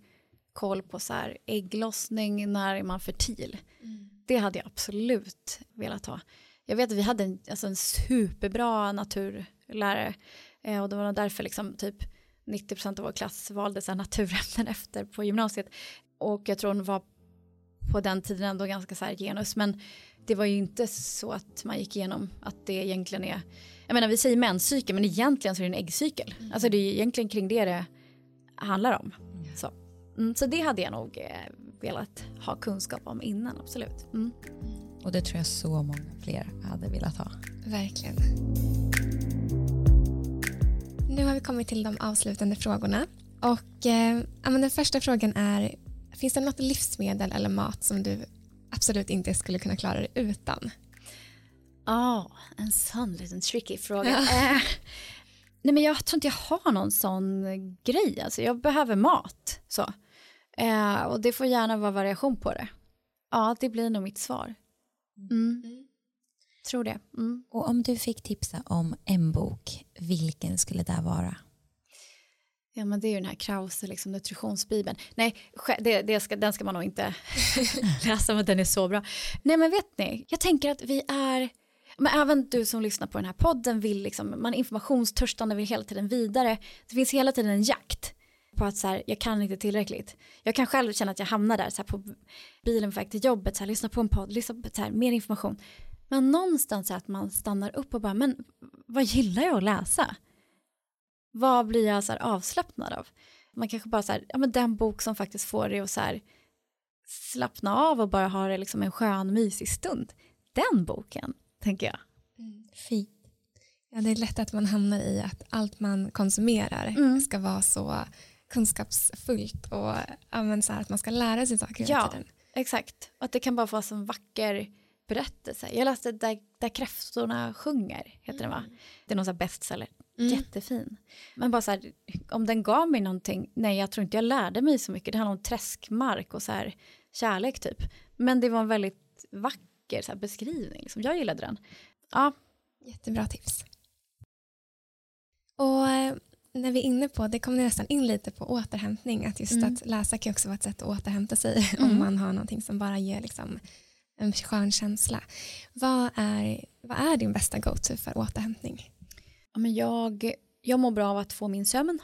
koll på så här ägglossning, när är man fertil. Mm. Det hade jag absolut velat ha. Jag vet att vi hade en, alltså en superbra naturlärare eh, och det var därför liksom typ 90% av vår klass valde så naturämnen efter på gymnasiet. Och jag tror hon var på den tiden ändå ganska så här genus men det var ju inte så att man gick igenom att det egentligen är, jag menar vi säger menscykel men egentligen så är det en äggcykel. Mm. Alltså det är egentligen kring det det handlar om. Mm. Så, mm, så det hade jag nog eh, velat ha kunskap om innan, absolut. Mm.
Och det tror jag så många fler hade velat ha.
Verkligen. Nu har vi kommit till de avslutande frågorna. Och eh, Den första frågan är, finns det något livsmedel eller mat som du absolut inte skulle kunna klara dig utan?
Ja, oh, en sån liten tricky fråga. Ja. Eh, nej men jag tror inte jag har någon sån grej. Alltså, jag behöver mat. Så. Eh, och det får gärna vara variation på det. Ja, det blir nog mitt svar. Mm. Mm. Tror det. Mm.
Och om du fick tipsa om en bok, vilken skulle det vara?
Ja men det är ju den här Krause, liksom, nutritionsbibeln. Nej, det, det ska, den ska man nog inte läsa, men den är så bra. Nej men vet ni, jag tänker att vi är, men även du som lyssnar på den här podden vill liksom, man är informationstörstande, vill hela tiden vidare. Det finns hela tiden en jakt på att så här, jag kan inte tillräckligt. Jag kan själv känna att jag hamnar där så här, på bilen på väg till jobbet, så här, lyssna på en podd, lyssna på så här, mer information. Men någonstans så att man stannar upp och bara, men vad gillar jag att läsa? Vad blir jag så avslappnad av? Man kanske bara så här, ja men den bok som faktiskt får dig att så slappna av och bara ha det liksom en skön mysig stund. Den boken, tänker jag.
Mm, fint. Ja, det är lätt att man hamnar i att allt man konsumerar mm. ska vara så kunskapsfullt och ja, så här, att man ska lära sig saker hela
ja,
tiden.
Exakt, och att det kan bara vara en vacker berättelse. Jag läste Där, där kräftorna sjunger, heter mm. den va? Mm. Det är någon sån här bestseller, mm. jättefin. Men bara så här, om den gav mig någonting, nej jag tror inte jag lärde mig så mycket. Det handlar om träskmark och så här kärlek typ. Men det var en väldigt vacker så här, beskrivning, liksom. jag gillade den. Ja.
Jättebra tips. Och eh, när vi är inne på, det kommer nästan in lite på återhämtning, att just mm. att läsa kan också vara ett sätt att återhämta sig mm. om man har någonting som bara ger liksom en skön känsla. Vad är, vad är din bästa go-to för återhämtning?
Ja, men jag, jag mår bra av att få min sömn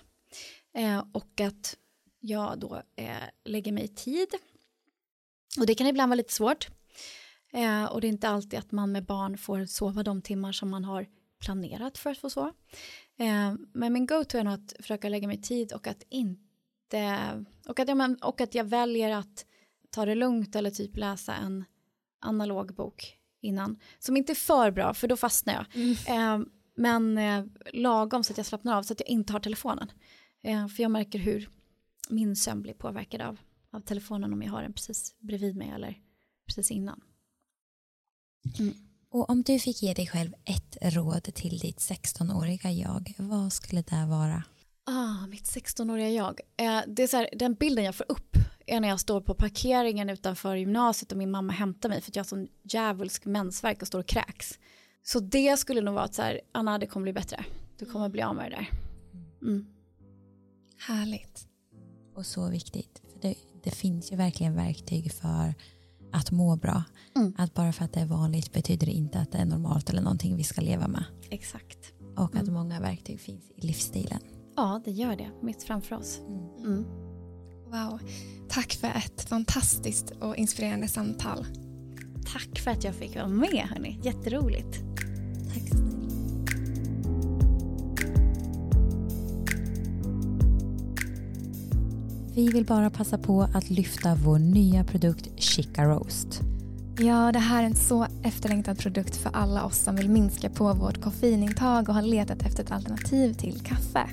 eh, och att jag då eh, lägger mig i tid. Och det kan ibland vara lite svårt. Eh, och det är inte alltid att man med barn får sova de timmar som man har planerat för att få sova. Eh, men min go-to är nog att försöka lägga mig tid och att inte och att, jag, och att jag väljer att ta det lugnt eller typ läsa en analog bok innan som inte är för bra för då fastnar jag. Mm. Eh, men eh, lagom så att jag slappnar av så att jag inte har telefonen. För jag märker hur min sömn blir påverkad av, av telefonen om jag har den precis bredvid mig eller precis innan.
Mm. Och om du fick ge dig själv ett råd till ditt 16-åriga jag, vad skulle det vara?
Ah, mitt 16-åriga jag. Eh, det är så här, den bilden jag får upp är när jag står på parkeringen utanför gymnasiet och min mamma hämtar mig för att jag har sån djävulsk mensvärk och står och kräks. Så det skulle nog vara att så här, Anna det kommer bli bättre. Du kommer bli av med det där. Mm.
Härligt.
Och så viktigt. För det, det finns ju verkligen verktyg för att må bra. Mm. Att bara för att det är vanligt betyder det inte att det är normalt eller någonting vi ska leva med.
Exakt.
Och att mm. många verktyg finns i livsstilen.
Ja, det gör det. Mitt framför oss. Mm. mm.
Wow. Tack för ett fantastiskt och inspirerande samtal.
Tack för att jag fick vara med, hörni. Jätteroligt.
Tack snälla. Vi vill bara passa på att lyfta vår nya produkt Chica Roast.
Ja, det här är en så efterlängtad produkt för alla oss som vill minska på vårt koffeinintag och har letat efter ett alternativ till kaffe.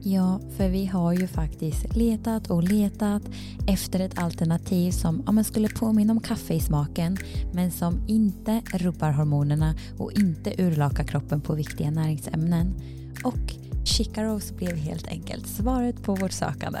Ja, för vi har ju faktiskt letat och letat efter ett alternativ som ja, man skulle påminna om kaffe i smaken men som inte rubbar hormonerna och inte urlakar kroppen på viktiga näringsämnen. Och Chica Rose blev helt enkelt svaret på vårt sökande.